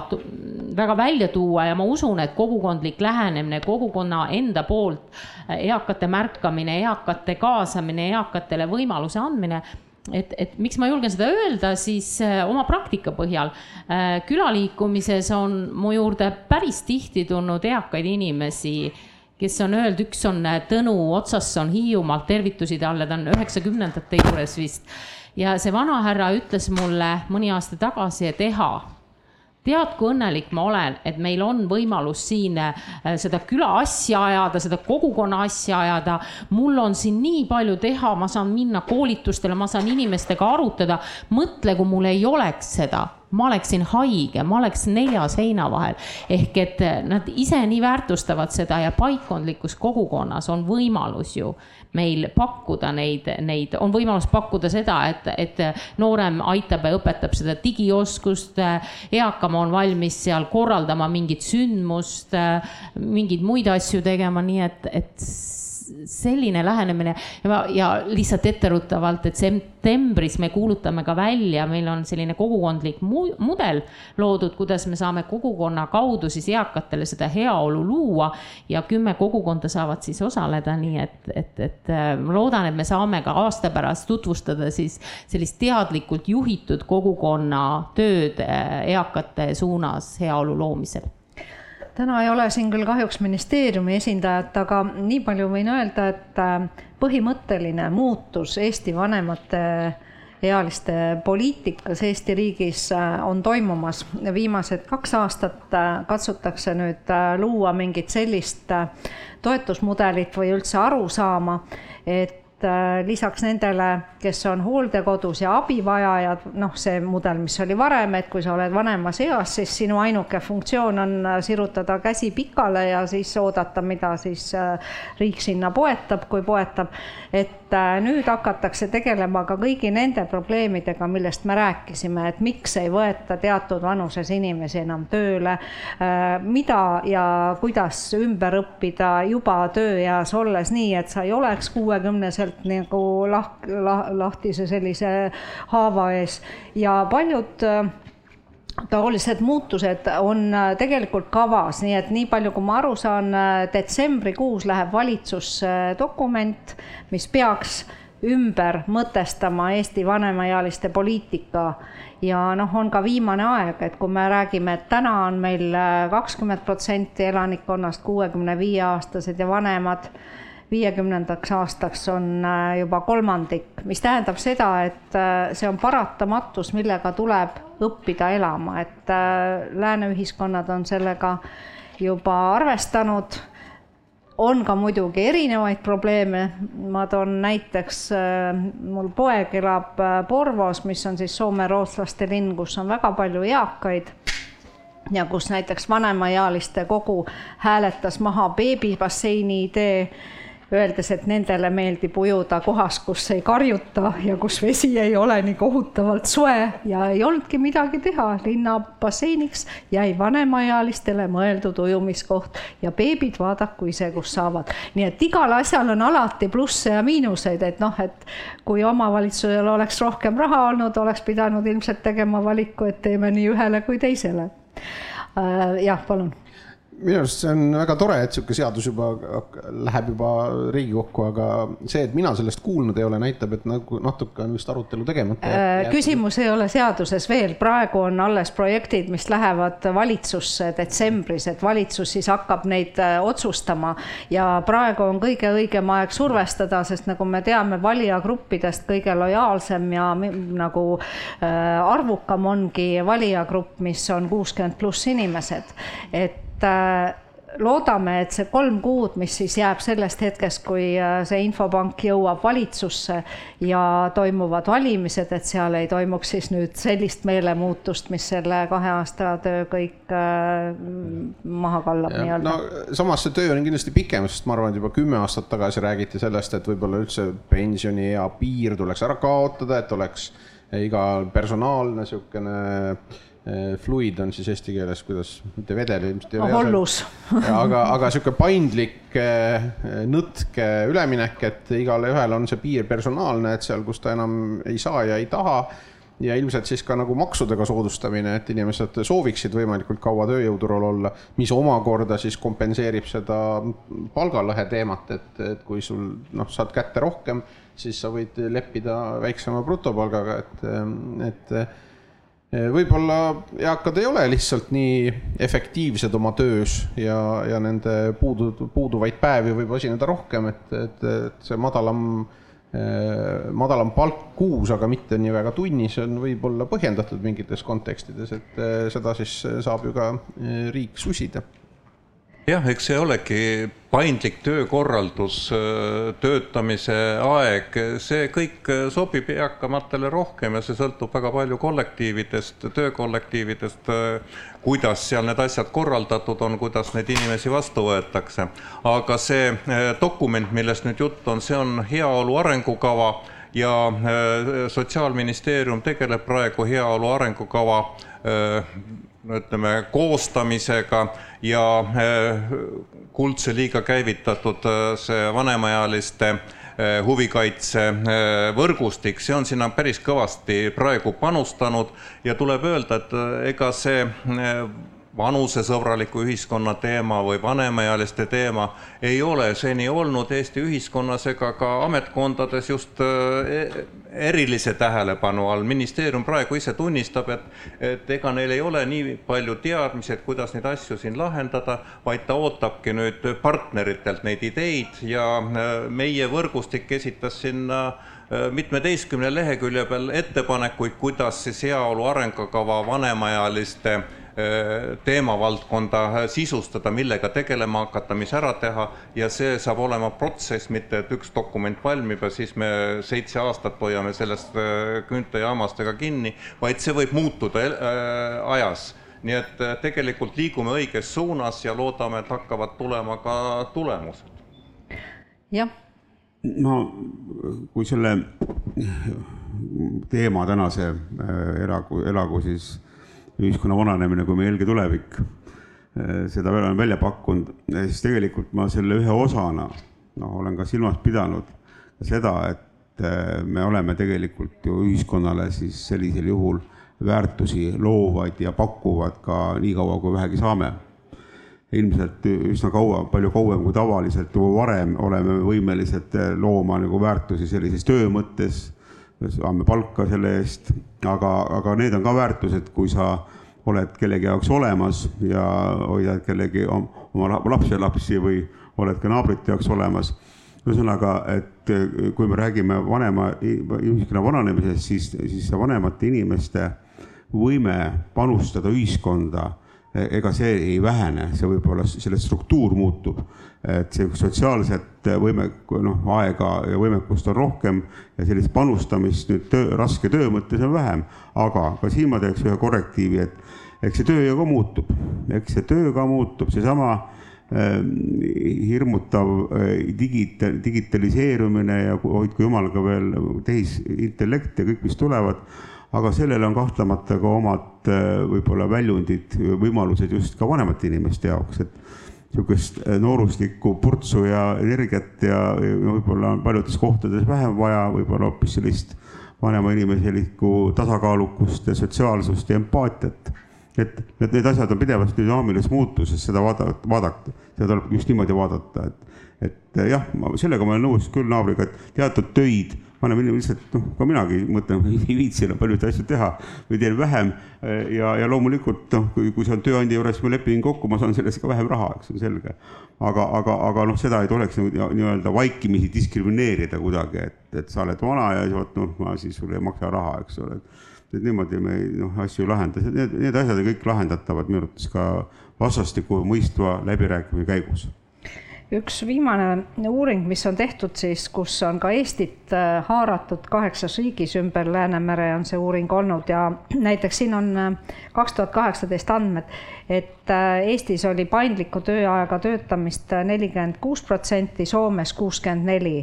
väga välja tuua ja ma usun, et kogukondlik lähenemine, kogukonna enda poolt eakate märkamine, eakate kaasamine, eakatele võimaluse andmine et, et miks ma julgen seda öelda, siis äh, oma praktika põhjal äh,. külaliikumises on mu juurde päris tihti tulnud eakaid inimesi, kes on öelnud, üks on äh, Tõnu Otsasson Hiiumaalt, tervitusi talle, ta on üheksakümnendate juures vist. ja see vanahärra ütles mulle mõni aasta tagasi, et Eha tead, kui õnnelik ma olen, et meil on võimalus siin äh, seda küla asja ajada, seda kogukonna asja ajada. mul on siin nii palju teha, ma saan minna koolitustele, ma saan inimestega arutada. mõtle, kui mul ei oleks seda ma oleksin haige, ma oleks nelja seina vahel. ehk et nad ise nii väärtustavad seda ja paikkondlikus kogukonnas on võimalus ju meil pakkuda neid, neid, on võimalus pakkuda seda, et, et noorem aitab ja õpetab seda digioskust. eakam on valmis seal korraldama mingit sündmust, mingeid muid asju tegema, nii et, et selline lähenemine. Ja, ja lihtsalt etteruttavalt, et septembris me kuulutame ka välja, meil on selline kogukondlik mu mudel loodud, kuidas me saame kogukonna kaudu siis eakatele seda heaolu luua ja kümme kogukonda saavad siis osaleda, nii et, et, et ma loodan, et me saame ka aasta pärast tutvustada siis sellist teadlikult juhitud kogukonna tööd eakate suunas heaolu loomisel täna ei ole siin küll kahjuks ministeeriumi esindajat, aga nii palju võin öelda, et äh, põhimõtteline muutus Eesti vanemate ealiste poliitikas Eesti riigis äh, on toimumas. viimased kaks aastat äh, katsutakse nüüd luua mingit sellist toetusmudelit või üldse arusaama, et lisaks nendele, kes on hooldekodus ja abivajajad, noh, see mudel, mis oli varem, et kui sa oled vanemas eas, siis sinu ainuke funktsioon on äh, sirutada käsi pikale ja siis oodata, mida siis äh, riik sinna poetab, kui poetab. et nüüd hakatakse tegelema ka kõigi nende probleemidega, millest me rääkisime, et miks ei võeta teatud vanuses inimesi enam tööle, mida ja kuidas ümber õppida juba tööeas olles nii, et sa ei oleks kuuekümnesel sealt nagu lah-, lah-, lahtise sellise haava ees. Ja paljud taolised muutused on äh, tegelikult kavas, nii et nii palju, kui ma aru saan, äh, detsembrikuus läheb valitsusse dokument, mis peaks ümber mõtestama Eesti vanemaealiste poliitika. Ja noh, on ka viimane aeg, et kui me räägime, et täna on meil äh, kakskümmend protsenti elanikkonnast kuuekümne viie aastased ja vanemad viiekümnendaks aastaks on äh, juba kolmandik, mis tähendab seda, et äh, see on paratamatus, millega tuleb õppida elama, et äh, lääne ühiskonnad on sellega juba arvestanud. On ka muidugi erinevaid probleeme, ma toon näiteks, mul poeg elab Porvos, mis on siis soome-rootslaste linn, kus on väga palju eakaid. Ja kus näiteks vanemaealiste kogu hääletas maha beebibasseini idee öeldes, et nendele meeldib ujuda kohas, kus ei karjuta ja kus vesi ei ole nii kohutavalt soe ja ei olnudki midagi teha, linna basseiniks jäi vanemaealistele mõeldud ujumiskoht ja beebid vaadaku ise, kus saavad. nii et igal asjal on alati plusse ja miinuseid, et noh, et kui omavalitsusel oleks rohkem raha olnud, oleks pidanud ilmselt tegema valiku, et teeme nii ühele kui teisele. Äh, jah, palun minu arust see on väga tore, et niisugune seadus juba läheb juba Riigikokku, aga see, et mina sellest kuulnud ei ole, näitab, et nagu natuke on vist arutelu tegemata äh,. küsimus ei ole seaduses veel, praegu on alles projektid, mis lähevad valitsusse detsembris, et valitsus siis hakkab neid äh, otsustama ja praegu on kõige õigem aeg survestada, sest nagu me teame, valijagruppidest kõige lojaalsem ja nagu äh, arvukam ongi valijagrupp, mis on kuuskümmend pluss inimesed, et et äh, loodame, et see kolm kuud, mis siis jääb sellest hetkest, kui äh, see infopank jõuab valitsusse ja toimuvad valimised, et seal ei toimuks siis nüüd sellist meelemuutust, mis selle kahe aasta töö kõik äh, maha kallab nii-öelda. no samas see töö on kindlasti pikem, sest ma arvan, et juba kümme aastat tagasi räägiti sellest, et võib-olla üldse pensioniea piir tuleks ära kaotada, et oleks igal personaalne niisugune Eh, fluid on siis eesti keeles, kuidas, mitte vedel ilmselt ei ole. hollus. aga, aga sihuke paindlik eh, nõtke üleminek, et igale ühele on see piir personaalne, et seal, kus ta enam ei saa ja ei taha ja ilmselt siis ka nagu maksudega soodustamine, et inimesed sooviksid võimalikult kaua tööjõuturul olla, mis omakorda siis kompenseerib seda palgalõhe teemat, et, et kui sul noh, saad kätte rohkem, siis sa võid leppida väiksema brutopalgaga, et, et võib-olla eakad ei ole lihtsalt nii efektiivsed oma töös ja, ja nende puudu, puuduvaid päevi võib osineda rohkem, et, et, et see madalam eh, madalam palk kuus, aga mitte nii väga tunnis, on võib-olla põhjendatud mingites kontekstides, et eh, seda siis saab ju ka riik susida jah, eks see olegi paindlik töökorraldus, töötamise aeg, see kõik sobib eakamatele rohkem ja see sõltub väga palju kollektiividest, töökollektiividest, kuidas seal need asjad korraldatud on, kuidas neid inimesi vastu võetakse. aga see dokument, millest nüüd jutt on, see on heaolu arengukava ja Sotsiaalministeerium tegeleb praegu heaolu arengukava eh, ütleme, koostamisega ja äh, kuldse liiga käivitatud äh, see vanemaealiste äh, huvikaitse võrgustik, see on sinna päris kõvasti praegu panustanud ja tuleb öelda, et ega see vanusesõbraliku ühiskonna teema või vanemaealiste teema ei ole seni olnud Eesti ühiskonnas ega ka ametkondades just e-, erilise tähelepanu all. ministeerium praegu ise tunnistab, et, et ega neil ei ole nii palju teadmisi, et kuidas neid asju siin lahendada, vaid ta ootabki nüüd partneritelt neid ideid ja meie võrgustik esitas sinna mitmeteistkümne lehekülje peal ettepanekuid, kuidas siis heaolu arengukava vanemaealiste Äh, teemavaldkonda sisustada, millega tegelema hakata, mis ära teha ja see saab olema protsess, mitte et üks dokument valmib ja siis me seitse aastat hoiame sellest äh, küüntejaamastega kinni, vaid see võib muutuda äh, ajas. nii et tegelikult liigume õiges suunas ja loodame, et hakkavad tulema ka tulemused. jah. no kui selle teema tänase elagu, elagu siis ühiskonna vananemine kui meie helge tulevik, eh, seda olen välja pakkunud, siis tegelikult ma selle ühe osana, noh, olen ka silmas pidanud seda, et eh, me oleme tegelikult ju ühiskonnale siis sellisel juhul väärtusi loovad ja pakuvad ka nii kaua, kui vähegi saame. ilmselt üsna kaua, palju kauem kui tavaliselt juba varem oleme võimelised looma nagu väärtusi sellises töö mõttes, saame palka selle eest, aga, aga need on ka väärtused, kui sa oled kellegi jaoks olemas ja hoiad kellegi oma lapselapsi või oled ka naabrite jaoks olemas. Ühesõnaga, et kui me räägime vanema ühiskonna vananemisest, siis, siis vanemate inimeste võime panustada ühiskonda, ega see ei vähene, see võib-olla, selle struktuur muutub. et see sotsiaalset võime, noh, aega ja võimekust on rohkem ja sellist panustamist nüüd töö, raske töö mõttes on vähem. aga ka siin ma teeks ühe korrektiivi, et eks see töö ju ka muutub, eks see töö ka muutub, seesama äh, hirmutav äh, digita-, digitaliseerumine ja hoidku jumal ka veel tehisintellekt ja kõik, mis tulevad aga sellel on kahtlemata ka omad äh, võib-olla väljundid, võimalused just ka vanemate inimeste jaoks, et niisugust äh, nooruslikku purtsu ja energiat ja, võib-olla on paljudes kohtades vähem vaja, võib-olla hoopis sellist vanema inimeselikku tasakaalukust ja sotsiaalsust ja empaatiat. et, et need asjad on pidevas dünaamilises muutuses, seda vaadata, vaadata, seda tuleb just niimoodi vaadata, et, et jah, sellega ma olen nõus küll naabriga, et teatud töid vanem inimene lihtsalt, noh, ka minagi mõtlen, ei viitsi enam paljusid asju teha või teen vähem. ja, ja loomulikult noh, kui, kui see on tööandja juures, ma lepin kokku, ma saan sellest ka vähem raha, eks on selge. aga, aga, aga noh, seda ei tuleks nagu nii-öelda vaikimisi diskrimineerida kuidagi, et, et sa oled vana ja vot noh, ma siis sulle ei maksa raha, eks ole et niimoodi me noh, asju ei lahenda, need, need asjad on kõik lahendatavad minu arvates ka vastastikku mõistva läbirääkimise käigus üks viimane uuring, mis on tehtud siis, kus on ka Eestit äh, haaratud kaheksas riigis ümber Läänemere on see uuring olnud ja näiteks siin on äh, kaks tuhat kaheksateist andmed, et äh, Eestis oli paindliku tööajaga töötamist nelikümmend kuus protsenti, Soomes kuuskümmend neli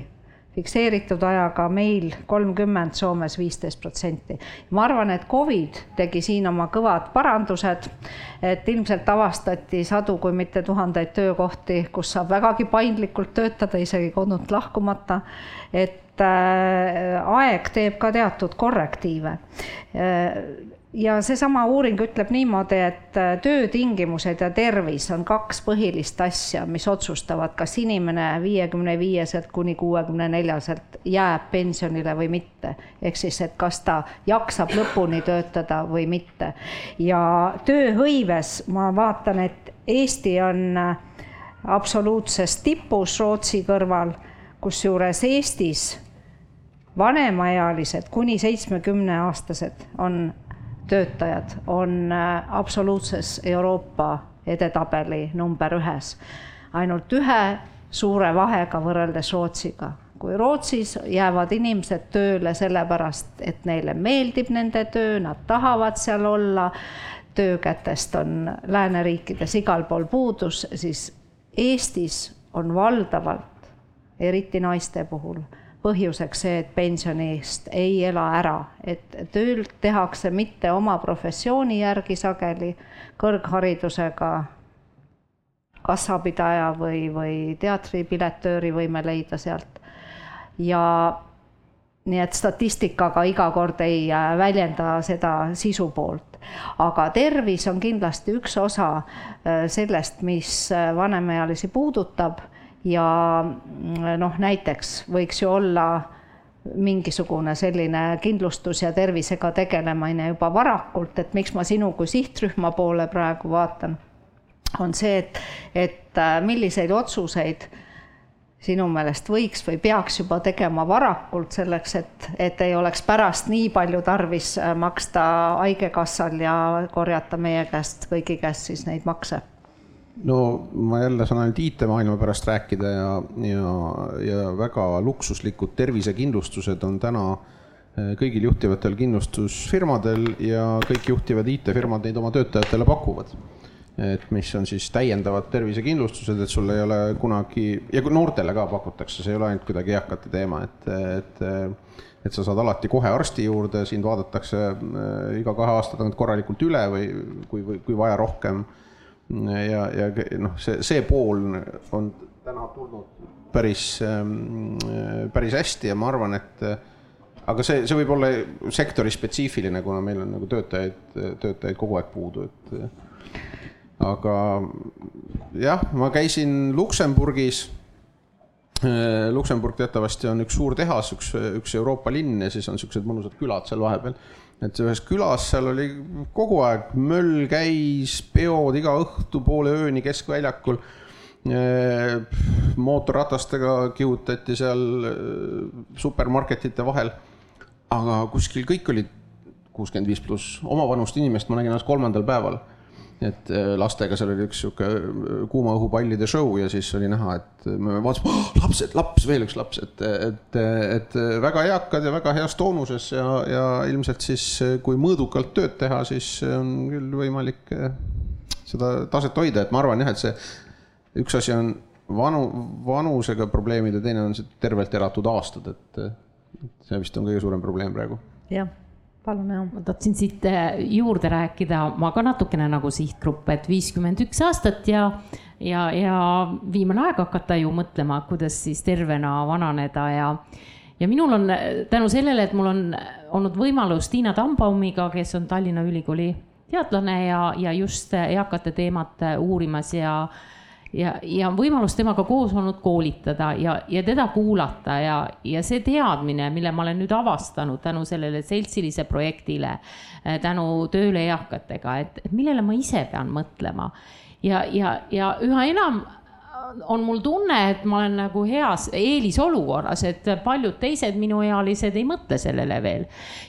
fikseeritud ajaga, meil kolmkümmend, Soomes viisteist protsenti. ma arvan, et Covid tegi siin oma kõvad parandused, et ilmselt avastati sadu, kui mitte tuhandeid töökohti, kus saab vägagi paindlikult töötada, isegi kodunt lahkumata, et äh, aeg teeb ka teatud korrektiive äh, ja seesama uuring ütleb niimoodi, et äh, töötingimused ja tervis on kaks põhilist asja, mis otsustavad, kas inimene viiekümne viieselt kuni kuuekümne neljaselt jääb pensionile või mitte. ehk siis, et kas ta jaksab lõpuni töötada või mitte. ja tööhõives ma vaatan, et Eesti on äh, absoluutses tipus Rootsi kõrval, kusjuures Eestis vanemaealised kuni seitsmekümne aastased on töötajad on äh, absoluutses Euroopa edetabeli number ühes. ainult ühe suure vahega võrreldes Rootsiga. kui Rootsis jäävad inimesed tööle sellepärast, et neile meeldib nende töö, nad tahavad seal olla, töökätest on lääneriikides igal pool puudus, siis Eestis on valdavalt, eriti naiste puhul põhjuseks see, et pensioni eest ei ela ära, et tööl tehakse mitte oma professiooni järgi sageli, kõrgharidusega kassapidaja või, või teatripiletööri võime leida sealt. ja nii et statistikaga iga kord ei äh, väljenda seda sisu poolt. aga tervis on kindlasti üks osa äh, sellest, mis äh, vanemaealisi puudutab ja noh, näiteks võiks ju olla mingisugune selline kindlustus ja tervisega tegelemine juba varakult, et miks ma sinu kui sihtrühma poole praegu vaatan, on see, et, et äh, milliseid otsuseid sinu meelest võiks või peaks juba tegema varakult selleks, et, et ei oleks pärast nii palju tarvis äh, maksta Haigekassal ja korjata meie käest, kõigi käest siis neid makse no ma jälle saan ainult IT-maailma pärast rääkida ja, ja, ja väga luksuslikud tervisekindlustused on täna eh, kõigil juhtivatel kindlustusfirmadel ja kõik juhtivad IT-firmad neid oma töötajatele pakuvad. et mis on siis täiendavad tervisekindlustused, et sul ei ole kunagi ja noortele ka pakutakse, see ei ole ainult kuidagi eakate teema, et, et et sa saad alati kohe arsti juurde, sind vaadatakse eh, iga kahe aasta tagant korralikult üle või kui, kui vaja rohkem ja, ja noh, see, see pool on täna tulnud päris, ähm, päris hästi ja ma arvan, et aga see, see võib olla sektori spetsiifiline, kuna meil on nagu töötajaid, töötajaid kogu aeg puudu, et aga jah, ma käisin Luksemburgis. Luksemburg teatavasti on üks suur tehas, üks, üks Euroopa linn ja siis on niisugused mõnusad külad seal vahepeal. Et ühes külas seal oli kogu aeg möll käis, peod iga õhtu poole ööni keskväljakul. Mootorratastega kihutati seal supermarketite vahel. Aga kuskil kõik olid kuuskümmend viis pluss, omavanust inimest ma nägin alles kolmandal päeval. Et äh, lastega seal oli üks sihuke äh, kuuma õhupallide show ja siis oli näha, et me vaatasime oh,, lapsed, laps, veel üks laps, et, et, et väga eakad ja väga heas toonuses ja, ja ilmselt siis, kui mõõdukalt tööd teha, siis on küll võimalik äh, seda taset hoida, et ma arvan jah, et see üks asi on vanu, vanusega probleemid ja teine on see tervelt elatud aastad, et see vist on kõige suurem probleem praegu. jah, palun, jah. ma tahtsin siit äh, juurde rääkida, ma ka natukene nagu sihtgrupp, et viiskümmend üks aastat ja, ja, ja viimane aeg hakata ju mõtlema, kuidas siis tervena vananeda ja ja minul on tänu sellele, et mul on olnud võimalus Tiina Tambaumiga, kes on Tallinna Ülikooli teadlane ja, ja just eakate teemat uurimas ja ja, ja võimalus temaga koos olnud koolitada ja, ja teda kuulata ja, ja see teadmine, mille ma olen nüüd avastanud tänu sellele seltsilise projektile, äh, tänu tööle eakatega, et, millele ma ise pean mõtlema. ja, ja, ja üha enam on mul tunne, et ma olen nagu heas eelisolukorras, et paljud teised minuealised ei mõtle sellele veel.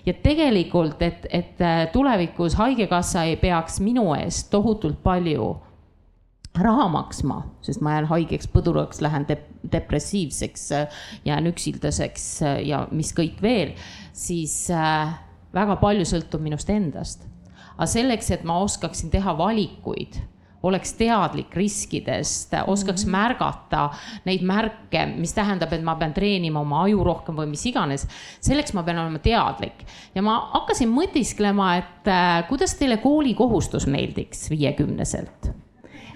ja tegelikult, et, et tulevikus Haigekassa ei peaks minu eest tohutult palju raha maksma, sest ma jään haigeks, põduraks, lähen dep depressiivseks, jään üksildaseks ja mis kõik veel, siis äh, väga palju sõltub minust endast. aga selleks, et ma oskaksin teha valikuid, oleks teadlik riskidest, oskaks mm -hmm. märgata neid märke, mis tähendab, et ma pean treenima oma aju rohkem või mis iganes. selleks ma pean olema teadlik ja ma hakkasin mõtisklema, et äh, kuidas teile koolikohustus meeldiks viiekümneselt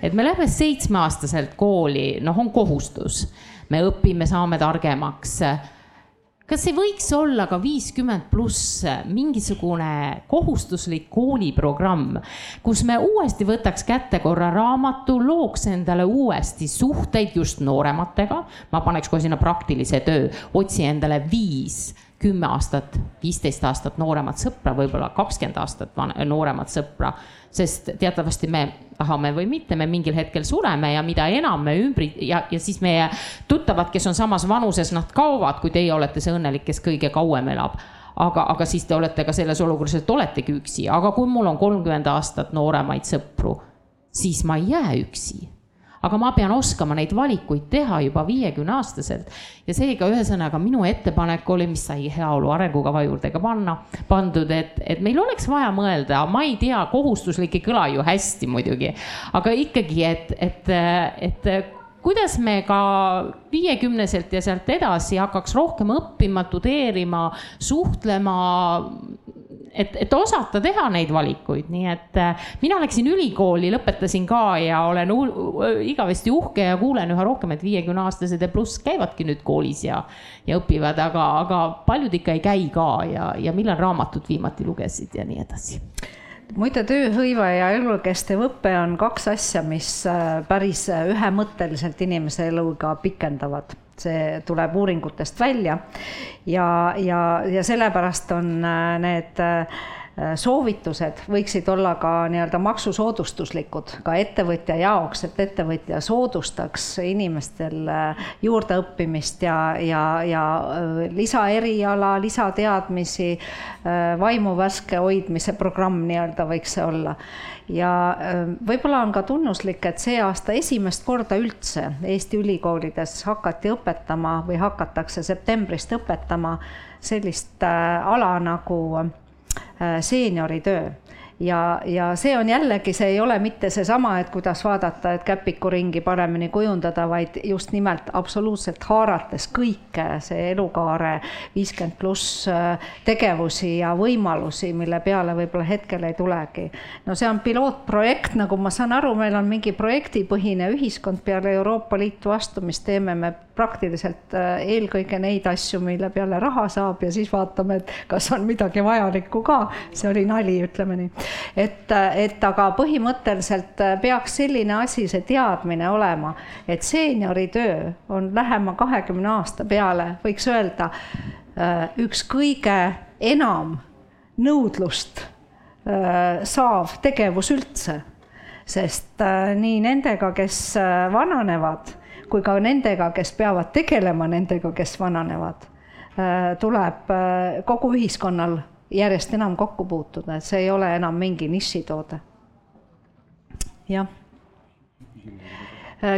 et me lähme seitsmeaastaselt kooli, noh, on kohustus. me õpime, saame targemaks. kas ei võiks olla ka viiskümmend pluss mingisugune kohustuslik kooliprogramm, kus me uuesti võtaks kätte korra raamatu, looks endale uuesti suhteid just noorematega. ma paneks kohe sinna praktilise töö, otsi endale viis kümme aastat, viisteist aastat nooremat sõpra, võib-olla kakskümmend aastat nooremat sõpra. sest teatavasti me tahame või mitte, me mingil hetkel sureme ja mida enam me ümbri- ja, ja siis meie tuttavad, kes on samas vanuses, nad kaovad, kui teie olete see õnnelik, kes kõige kauem elab. Aga, aga siis te olete ka selles olukorras, et oletegi üksi, aga kui mul on kolmkümmend aastat nooremaid sõpru, siis ma ei jää üksi aga ma pean oskama neid valikuid teha juba viiekümne aastaselt. ja seega ühesõnaga minu ettepanek oli, mis sai heaolu arengukava juurde ka panna, pandud, et, et meil oleks vaja mõelda, ma ei tea, kohustuslik ei kõla ju hästi muidugi, aga ikkagi, et, et, et kuidas me ka viiekümneselt ja sealt edasi hakkaks rohkem õppima, tudeerima, suhtlema et, et osata teha neid valikuid, nii et äh, mina läksin ülikooli, lõpetasin ka ja olen igavesti uhke ja kuulen üha rohkem, et viiekümneaastased ja pluss käivadki nüüd koolis ja, ja õpivad, aga, aga paljud ikka ei käi ka ja, ja millal raamatut viimati lugesid ja nii edasi. Muide, tööhõive ja elukestev õpe on kaks asja, mis äh, päris ühemõtteliselt inimese eluga pikendavad see tuleb uuringutest välja. Ja, ja, ja sellepärast on äh, need äh, soovitused võiksid olla ka nii-öelda maksusoodustuslikud ka ettevõtja jaoks, et ettevõtja soodustaks inimestel äh, juurdeõppimist ja, ja, ja lisaeriala, lisateadmisi, vaimu värske hoidmise programm nii-öelda võiks see olla ja ähm, võib-olla on ka tunnuslik, et see aasta esimest korda üldse Eesti ülikoolides hakati õpetama või hakatakse septembrist õpetama sellist äh, ala nagu äh, seenioritöö ja, ja see on jällegi, see ei ole mitte seesama, et kuidas vaadata, et käpikuringi paremini kujundada, vaid just nimelt absoluutselt haarates kõike, see elukaare viiskümmend pluss äh, tegevusi ja võimalusi, mille peale võib-olla hetkel ei tulegi. no see on pilootprojekt, nagu ma saan aru, meil on mingi projektipõhine ühiskond peale Euroopa Liitu astumist, teeme me praktiliselt äh, eelkõige neid asju, mille peale raha saab ja siis vaatame, et kas on midagi vajalikku ka. see oli nali, ütleme nii. et, et aga põhimõtteliselt peaks selline asi, see teadmine olema, et seenioritöö on lähema kahekümne aasta peale, võiks öelda, üks kõige enam nõudlust saav tegevus üldse sest äh, nii nendega, kes äh, vananevad, kui ka nendega, kes peavad tegelema nendega, kes vananevad, äh, tuleb kogu ühiskonnal järjest enam kokku puutuda, et see ei ole enam mingi nišitoode. jah.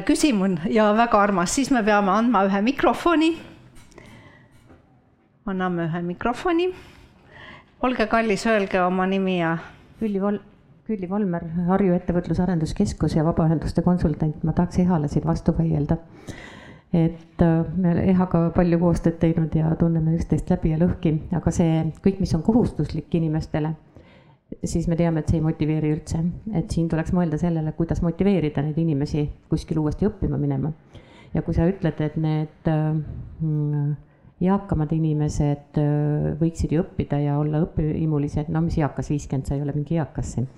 küsimus ja väga armas, siis me peame andma ühe mikrofoni. anname ühe mikrofoni. olge kallis, öelge oma nimi ja. Külli Vol-, Külli Volmer, Harju Ettevõtluse Arenduskeskus ja vabaühenduste konsultant, ma tahaks Ehale siin vastu vaielda. et äh, me Ehaga palju koostööd teinud ja tunneme üksteist läbi ja lõhki, aga see kõik, mis on kohustuslik inimestele, siis me teame, et see ei motiveeri üldse. et siin tuleks mõelda sellele, kuidas motiveerida neid inimesi kuskil uuesti õppima minema. ja kui sa ütled, et need äh, eakamad inimesed võiksid ju õppida ja olla õpihimulised, no mis eakas, viiskümmend, sa ei ole mingi eakas siin.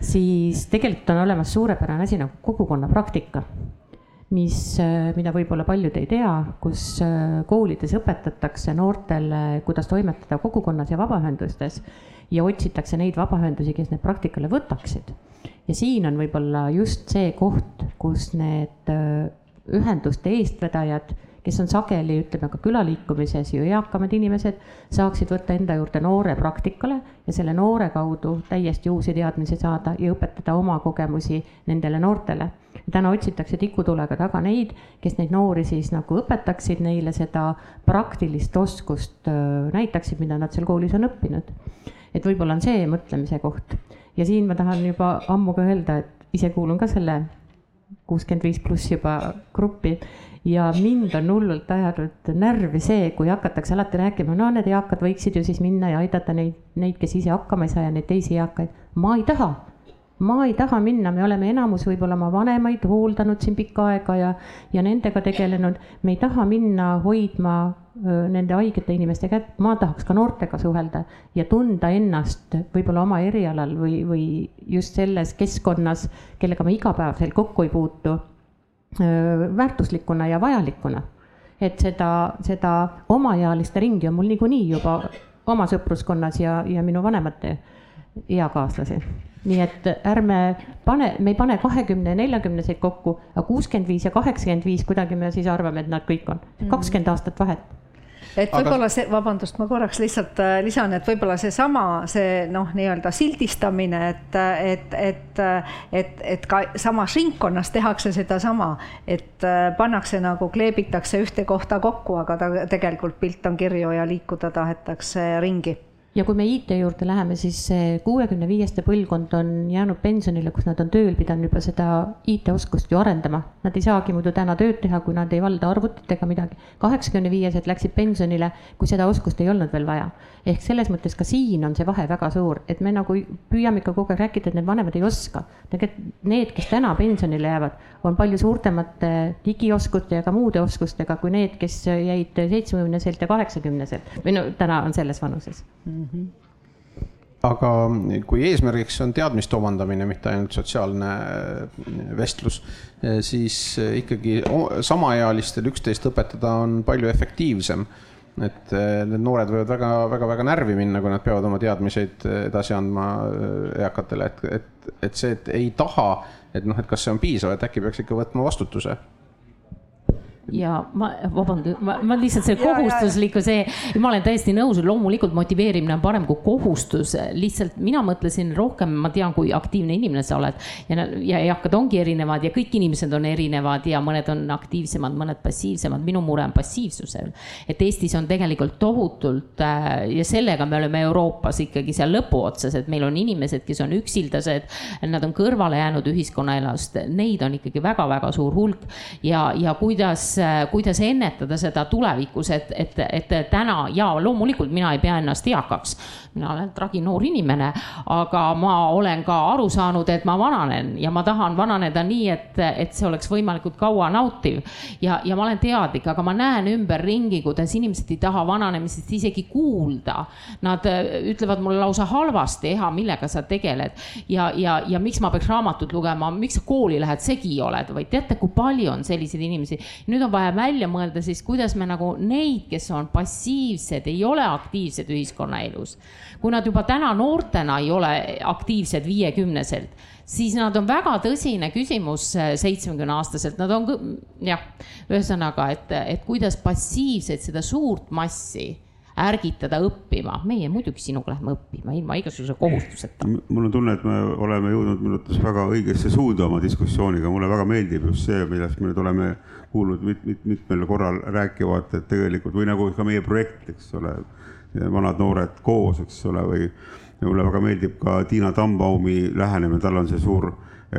siis tegelikult on olemas suurepärane asi nagu kogukonna praktika, mis, mida võib-olla paljud ei tea, kus koolides õpetatakse noortele, kuidas toimetada kogukonnas ja vabaühendustes ja otsitakse neid vabaühendusi, kes need praktikale võtaksid. ja siin on võib-olla just see koht, kus need ühenduste eestvedajad kes on sageli, ütleme ka külaliikumises ju eakamad inimesed, saaksid võtta enda juurde noore praktikale ja selle noore kaudu täiesti uusi teadmisi saada ja õpetada oma kogemusi nendele noortele. täna otsitakse tikutulega taga neid, kes neid noori siis nagu õpetaksid neile seda praktilist oskust, näitaksid, mida nad seal koolis on õppinud. et võib-olla on see mõtlemise koht ja siin ma tahan juba ammu ka öelda, et ise kuulun ka selle kuuskümmend viis pluss juba gruppi ja mind on hullult ajanud närvi see, kui hakatakse alati rääkima, no need eakad võiksid ju siis minna ja aidata neid, neid, kes ise hakkama ei saa ja neid teisi eakaid. ma ei taha, ma ei taha minna, me oleme enamus võib-olla oma vanemaid hooldanud siin pikka aega ja, ja nendega tegelenud. me ei taha minna hoidma nende haigete inimeste kätt, ma tahaks ka noortega suhelda ja tunda ennast võib-olla oma erialal või, või just selles keskkonnas, kellega ma igapäevaselt kokku ei puutu väärtuslikuna ja vajalikuna. et seda, seda omaealiste ringi on mul niikuinii juba oma sõpruskonnas ja, ja minu vanemate eakaaslasi. nii et ärme pane, me ei pane kahekümne, neljakümneseid kokku, aga kuuskümmend viis ja kaheksakümmend viis kuidagi me siis arvame, et nad kõik on. Mhm. kakskümmend aastat vahet et võib-olla Aga... see, vabandust, ma korraks lihtsalt äh, lisan, et võib-olla seesama, see noh, nii-öelda sildistamine, et, et, et, et, et ka samas ringkonnas tehakse sedasama, et äh, pannakse nagu, kleebitakse ühte kohta kokku, aga ta tegelikult pilt on kirju ja liikuda tahetakse ringi ja kui me IT juurde läheme, siis kuuekümne viieste põlvkond on jäänud pensionile, kus nad on tööl pidanud juba seda IT-oskust ju arendama. Nad ei saagi muidu täna tööd teha, kui nad ei valda arvutit ega midagi. kaheksakümne viiesed läksid pensionile, kui seda oskust ei olnud veel vaja. ehk selles mõttes ka siin on see vahe väga suur, et me nagu püüame ikka kogu aeg rääkida, et need vanemad ei oska. tegelikult need, kes täna pensionile jäävad, on palju suurtemate digioskute ja ka muude oskustega kui need, kes jäid seitsmekümneselt ja kaheksakümneselt või no täna on selles vanuses mm. -hmm mm. -hmm aga kui eesmärgiks on teadmiste omandamine, mitte ainult sotsiaalne äh, vestlus, äh, siis äh, ikkagi samaealistel üksteist õpetada on palju efektiivsem. et need noored võivad väga, väga, väga närvi minna, kui nad peavad oma teadmiseid edasi andma eakatele, et, et, et see, et ei taha, et noh, et kas see on piisav, et äkki peaks ikka võtma vastutuse ja ma, vabandust, ma, ma lihtsalt see kohustusliku see, ma olen täiesti nõus, loomulikult motiveerimine on parem kui kohustus, lihtsalt mina mõtlesin rohkem, ma tean, kui aktiivne inimene sa oled. Ja, ja eakad ongi erinevad ja kõik inimesed on erinevad ja mõned on aktiivsemad, mõned passiivsemad, minu mure on passiivsusel. et Eestis on tegelikult tohutult äh, ja sellega me oleme Euroopas ikkagi seal lõpuotsas, et meil on inimesed, kes on üksildased, nad on kõrvale jäänud ühiskonnaelust, neid on ikkagi väga-väga suur hulk. Ja, ja kuidas kuidas ennetada seda tulevikus, et, et, et täna ja loomulikult mina ei pea ennast eakaks. Mina olen tragi noor inimene, aga ma olen ka aru saanud, et ma vananen ja ma tahan vananeda nii, et, et see oleks võimalikult kaua nautiv. ja, ja ma olen teadlik, aga ma näen ümberringi, kuidas inimesed ei taha vananemisest isegi kuulda. Nad ütlevad mulle lausa halvasti, Eha, millega sa tegeled ja, ja, ja miks ma peaks raamatut lugema, miks sa kooli lähed, segi oled või teate, kui palju on selliseid inimesi. nüüd on vaja välja mõelda siis, kuidas me nagu neid, kes on passiivsed, ei ole aktiivsed ühiskonnaelus kui nad juba täna noortena ei ole aktiivsed viiekümneselt, siis nad on väga tõsine küsimus äh, seitsmekümne aastaselt, nad on jah, ühesõnaga, et, et kuidas passiivselt seda suurt massi ärgitada õppima, meie muidugi sinuga lähme õppima ilma igasuguse kohustuseta. mul on tunne, et me oleme jõudnud minu arvates väga õigesse suunda oma diskussiooniga, mulle väga meeldib just see, millest me nüüd oleme kuulnud mit, mit, mitmel korral rääkivat, et tegelikult või nagu ka meie projekt, eks ole vanad-noored koos, eks ole, või mulle väga meeldib ka Tiina Tambaumi lähenemine, tal on see suur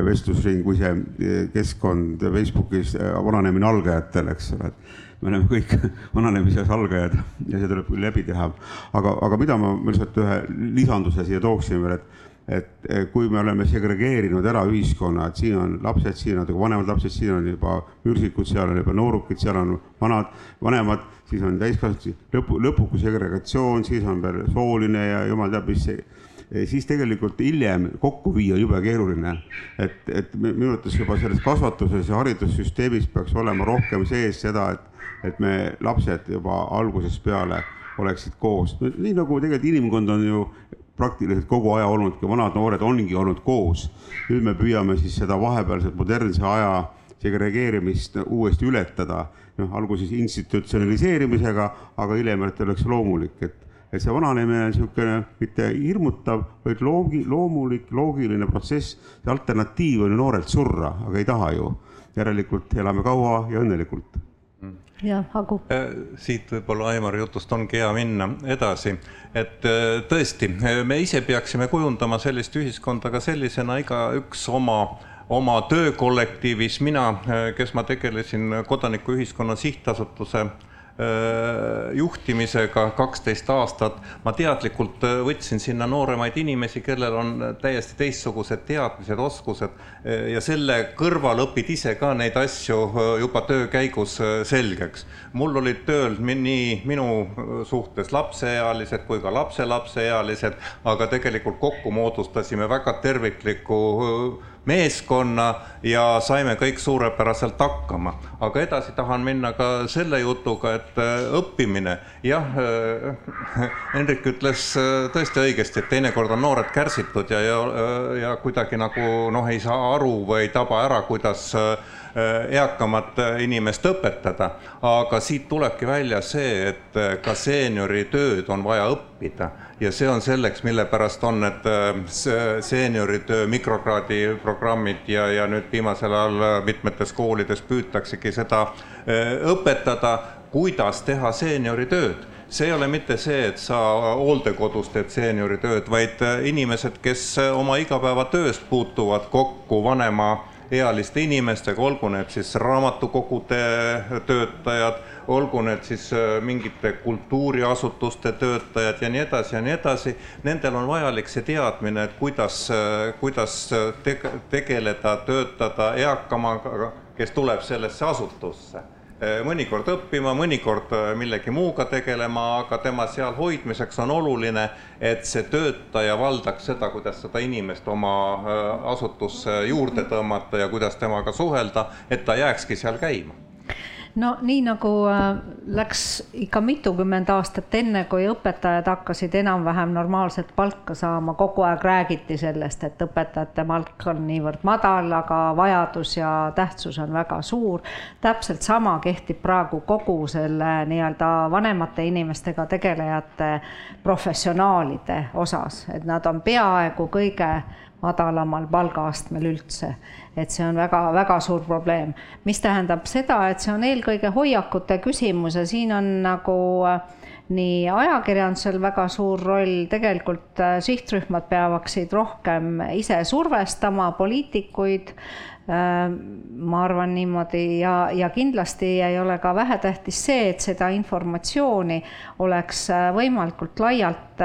vestlusring või see keskkond Facebookis, vananemine algajatel, eks ole, et me oleme kõik vananemises algajad ja see tuleb küll läbi teha. aga, aga mida ma lihtsalt ühe lisanduse siia tooksin veel, et et eh, kui me oleme segregeerinud ära ühiskonna, et siin on lapsed, siin on nagu vanemad lapsed, siin on juba mürsikud, seal on juba noorukid, seal on vanad, vanemad, siis on täiskasvanud, lõpu, lõpuks segregatsioon, siis on veel sooline ja jumal teab, mis see eh, siis tegelikult hiljem kokku viia on jube keeruline. et, et minu arvates juba selles kasvatuses ja haridussüsteemis peaks olema rohkem sees seda, et, et me lapsed juba algusest peale oleksid koos, nii nagu tegelikult inimkond on ju praktiliselt kogu aja olnudki, vanad-noored ongi olnud koos. nüüd me püüame siis seda vahepealset modernse aja segregeerimist uuesti ületada, noh, alguses institutsionaliseerimisega, aga hiljem, et oleks loomulik, et, et see vananemine on niisugune mitte hirmutav, vaid loogi, loomulik, loogiline protsess. see alternatiiv on ju noorelt surra, aga ei taha ju. järelikult elame kaua ja õnnelikult jah, Agu. Äh, siit võib-olla Aimari jutust ongi hea minna edasi, et äh, tõesti, me ise peaksime kujundama sellist ühiskonda ka sellisena, igaüks oma oma töökollektiivis, mina, äh, kes ma tegelesin kodanikuühiskonna sihtasutuse Äh, juhtimisega kaksteist aastat. ma teadlikult äh, võtsin sinna nooremaid inimesi, kellel on täiesti teistsugused teadmised, oskused äh, ja selle kõrval õpid ise ka neid asju juba töö käigus selgeks. mul olid tööl nii minu suhtes lapseealised kui ka lapselapseealised, aga tegelikult kokku moodustasime väga tervikliku meeskonna ja saime kõik suurepäraselt hakkama. aga edasi tahan minna ka selle jutuga, et äh, õppimine, jah, äh, Hendrik ütles äh, tõesti õigesti, et teinekord on noored kärsitud ja, ja, ja kuidagi nagu noh, ei saa aru või ei taba ära, kuidas eakamat inimest õpetada, aga siit tulebki välja see, et ka seeniori tööd on vaja õppida. Ja see on selleks, mille pärast on need äh, seenioritöö mikrokraadi programmid ja, ja nüüd viimasel ajal äh, mitmetes koolides püütaksegi seda äh, õpetada, kuidas teha seenioritööd see ei ole mitte see, et sa hooldekodus teed seenioritööd, vaid inimesed, kes oma igapäevatööst puutuvad kokku vanemaealiste inimestega, olgu need siis raamatukogude töötajad olgu need siis äh, mingite kultuuriasutuste töötajad ja nii edasi ja nii edasi, nendel on vajalik see teadmine, et kuidas, äh, kuidas tege, tegeleda, töötada eakamaga, kes tuleb sellesse asutusse. äh, mõnikord õppima, mõnikord millegi muuga tegelema, aga tema seal hoidmiseks on oluline, et see töötaja valdaks seda, kuidas seda inimest oma asutusse juurde tõmmata ja kuidas temaga suhelda, et ta jääkski seal käima no nii nagu äh, läks ikka mitukümmend aastat enne, kui õpetajad hakkasid enam-vähem normaalset palka saama, kogu aeg räägiti sellest, et õpetajate palk on niivõrd madal, aga vajadus ja tähtsus on väga suur. täpselt sama kehtib praegu kogu selle nii-öelda vanemate inimestega tegelejate professionaalide osas, et nad on peaaegu kõige madalamal palgaastmel üldse. Et see on väga-väga suur probleem, mis tähendab seda, et see on eelkõige hoiakute küsimus ja siin on nagu äh, nii ajakirjandusel väga suur roll, tegelikult äh, sihtrühmad peavaksid rohkem ise survestama poliitikuid ma arvan niimoodi ja, ja kindlasti ei ole ka vähetähtis see, et seda informatsiooni oleks võimalikult laialt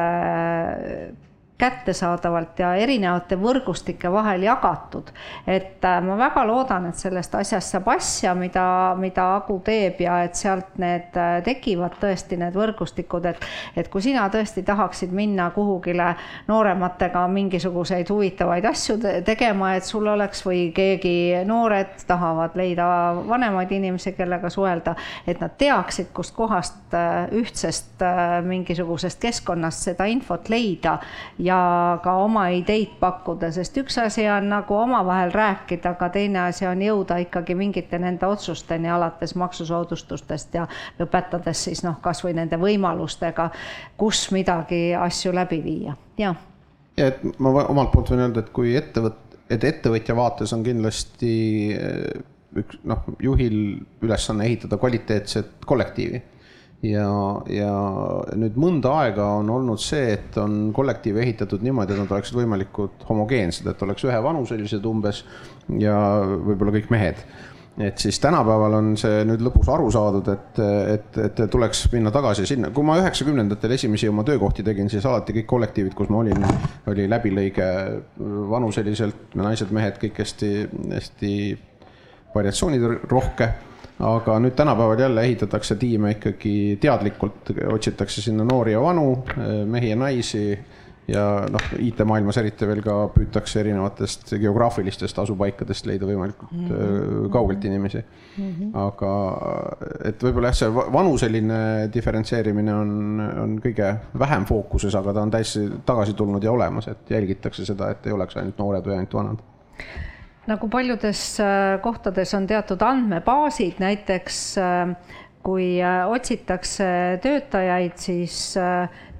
kättesaadavalt ja erinevate võrgustike vahel jagatud. et äh, ma väga loodan, et sellest asjast saab asja, mida, mida Agu teeb ja et sealt need äh, tekivad tõesti need võrgustikud, et, et kui sina tõesti tahaksid minna kuhugile noorematega mingisuguseid huvitavaid asju tegema, et sul oleks või keegi noored tahavad leida vanemaid inimesi, kellega suhelda, et nad teaksid, kustkohast äh, ühtsest mingisugusest keskkonnast seda infot leida ja ka oma ideid pakkuda, sest üks asi on nagu omavahel rääkida, aga teine asi on jõuda ikkagi mingite nende otsusteni, alates maksusoodustustest ja lõpetades siis noh, kasvõi nende võimalustega, kus midagi asju läbi viia, jah. ja et ma omalt poolt võin öelda, et kui ettevõt-, et ettevõtja vaates on kindlasti eh, üks noh, juhil ülesanne ehitada kvaliteetset kollektiivi ja, ja nüüd mõnda aega on olnud see, et on kollektiive ehitatud niimoodi, et nad oleksid võimalikult homogeensed, et oleks ühevanuselised umbes ja võib-olla kõik mehed. Et siis tänapäeval on see nüüd lõpus aru saadud, et, et, et tuleks minna tagasi sinna, kui ma üheksakümnendatel esimesi oma töökohti tegin, siis alati kõik kollektiivid, kus ma olin, oli läbilõige vanuseliselt, naised-mehed, kõik hästi, hästi variatsioonid rohke aga nüüd tänapäeval jälle ehitatakse tiime ikkagi teadlikult, otsitakse sinna noori ja vanu, mehi ja naisi ja noh, IT-maailmas eriti veel ka püütakse erinevatest geograafilistest asupaikadest leida võimalikult mm -hmm. kaugelt inimesi mm. -hmm. aga et võib-olla jah, see vanuseline diferentseerimine on, on kõige vähem fookuses, aga ta on täiesti tagasi tulnud ja olemas, et jälgitakse seda, et ei oleks ainult noored või ainult vanad nagu paljudes äh, kohtades on teatud andmebaasid, näiteks äh, kui äh, otsitakse töötajaid, siis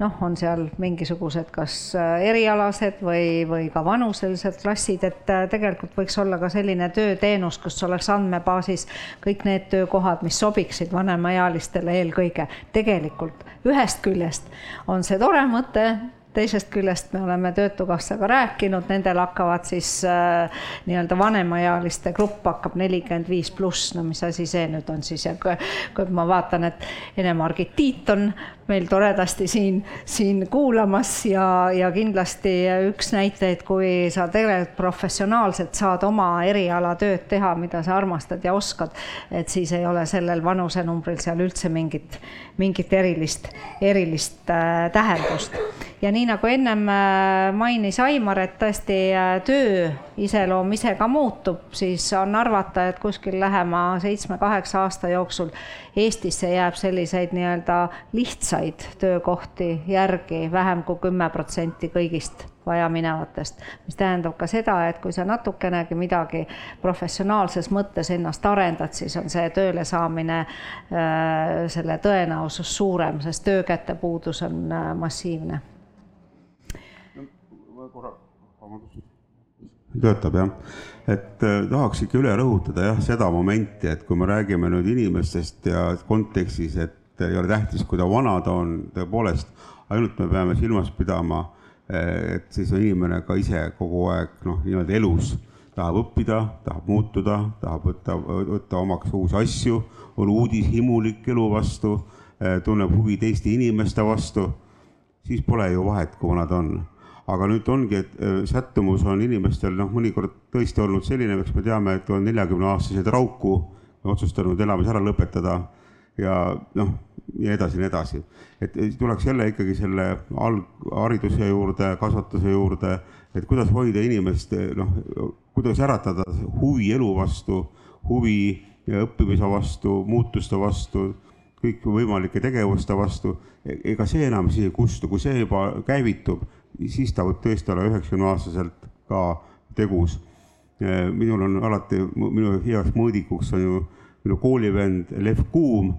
noh, on seal mingisugused kas erialased või, või ka vanuselised klassid, et tegelikult võiks olla ka selline tööteenus, kus oleks andmebaasis kõik need töökohad, mis sobiksid vanemaealistele eelkõige. tegelikult ühest küljest on see tore mõte, teisest küljest me oleme Töötukassaga rääkinud, nendel hakkavad siis äh, nii-öelda vanemaealiste grupp hakkab nelikümmend viis pluss, no mis asi see nüüd on siis ja kui, kui ma vaatan, et Ene-Margit Tiit on meil toredasti siin, siin kuulamas ja, ja kindlasti üks näiteid, kui sa tegelikult professionaalselt saad oma eriala tööd teha, mida sa armastad ja oskad, et siis ei ole sellel vanusenumbril seal üldse mingit, mingit erilist, erilist äh, tähendust. Ja nii nagu ennem äh, mainis Aimar, et tõesti äh, töö iseloom ise ka muutub, siis on arvata, et kuskil lähema seitsme-kaheksa aasta jooksul Eestisse jääb selliseid nii-öelda lihtsaid töökohti järgi vähem kui kümme protsenti kõigist vajaminevatest, mis tähendab ka seda, et kui sa natukenegi midagi professionaalses mõttes ennast arendad, siis on see tööle saamine, äh, selle tõenäosus suurem, sest töökäte puudus on massiivne. Korra, töötab jah, et äh, tahaks ikka üle rõhutada jah, seda momenti, et kui me räägime nüüd inimestest ja kontekstis, et ei ole tähtis, kui ta vana ta on, tõepoolest, ainult me peame silmas pidama, äh, et siis on inimene ka ise kogu aeg noh, nii-öelda elus. Tahab õppida, tahab muutuda, tahab võtta, võtta omaks uusi asju, on uudishimulik elu vastu, äh, tunneb huvi teiste inimeste vastu, siis pole ju vahet, kui vana ta on aga nüüd ongi, et äh, sättumus on inimestel noh, mõnikord tõesti olnud selline, eks me teame, et on neljakümneaastaseid rauku otsustanud elamise ära lõpetada ja noh, ja edasi nii edasi. et tuleks jälle ikkagi selle alghariduse juurde, kasvatuse juurde, et kuidas hoida inimest noh, kuidas äratada huvi elu vastu, huvi õppimise vastu, muutuste vastu, kõikvõimalike tegevuste vastu. E-, ega see enam siis ei kustu, kui see juba käivitub, siis ta võib tõesti olla üheksakümneaastaselt ka tegus. minul on alati, minu heaks mõõdikuks on ju minu koolivend Lev Kuum,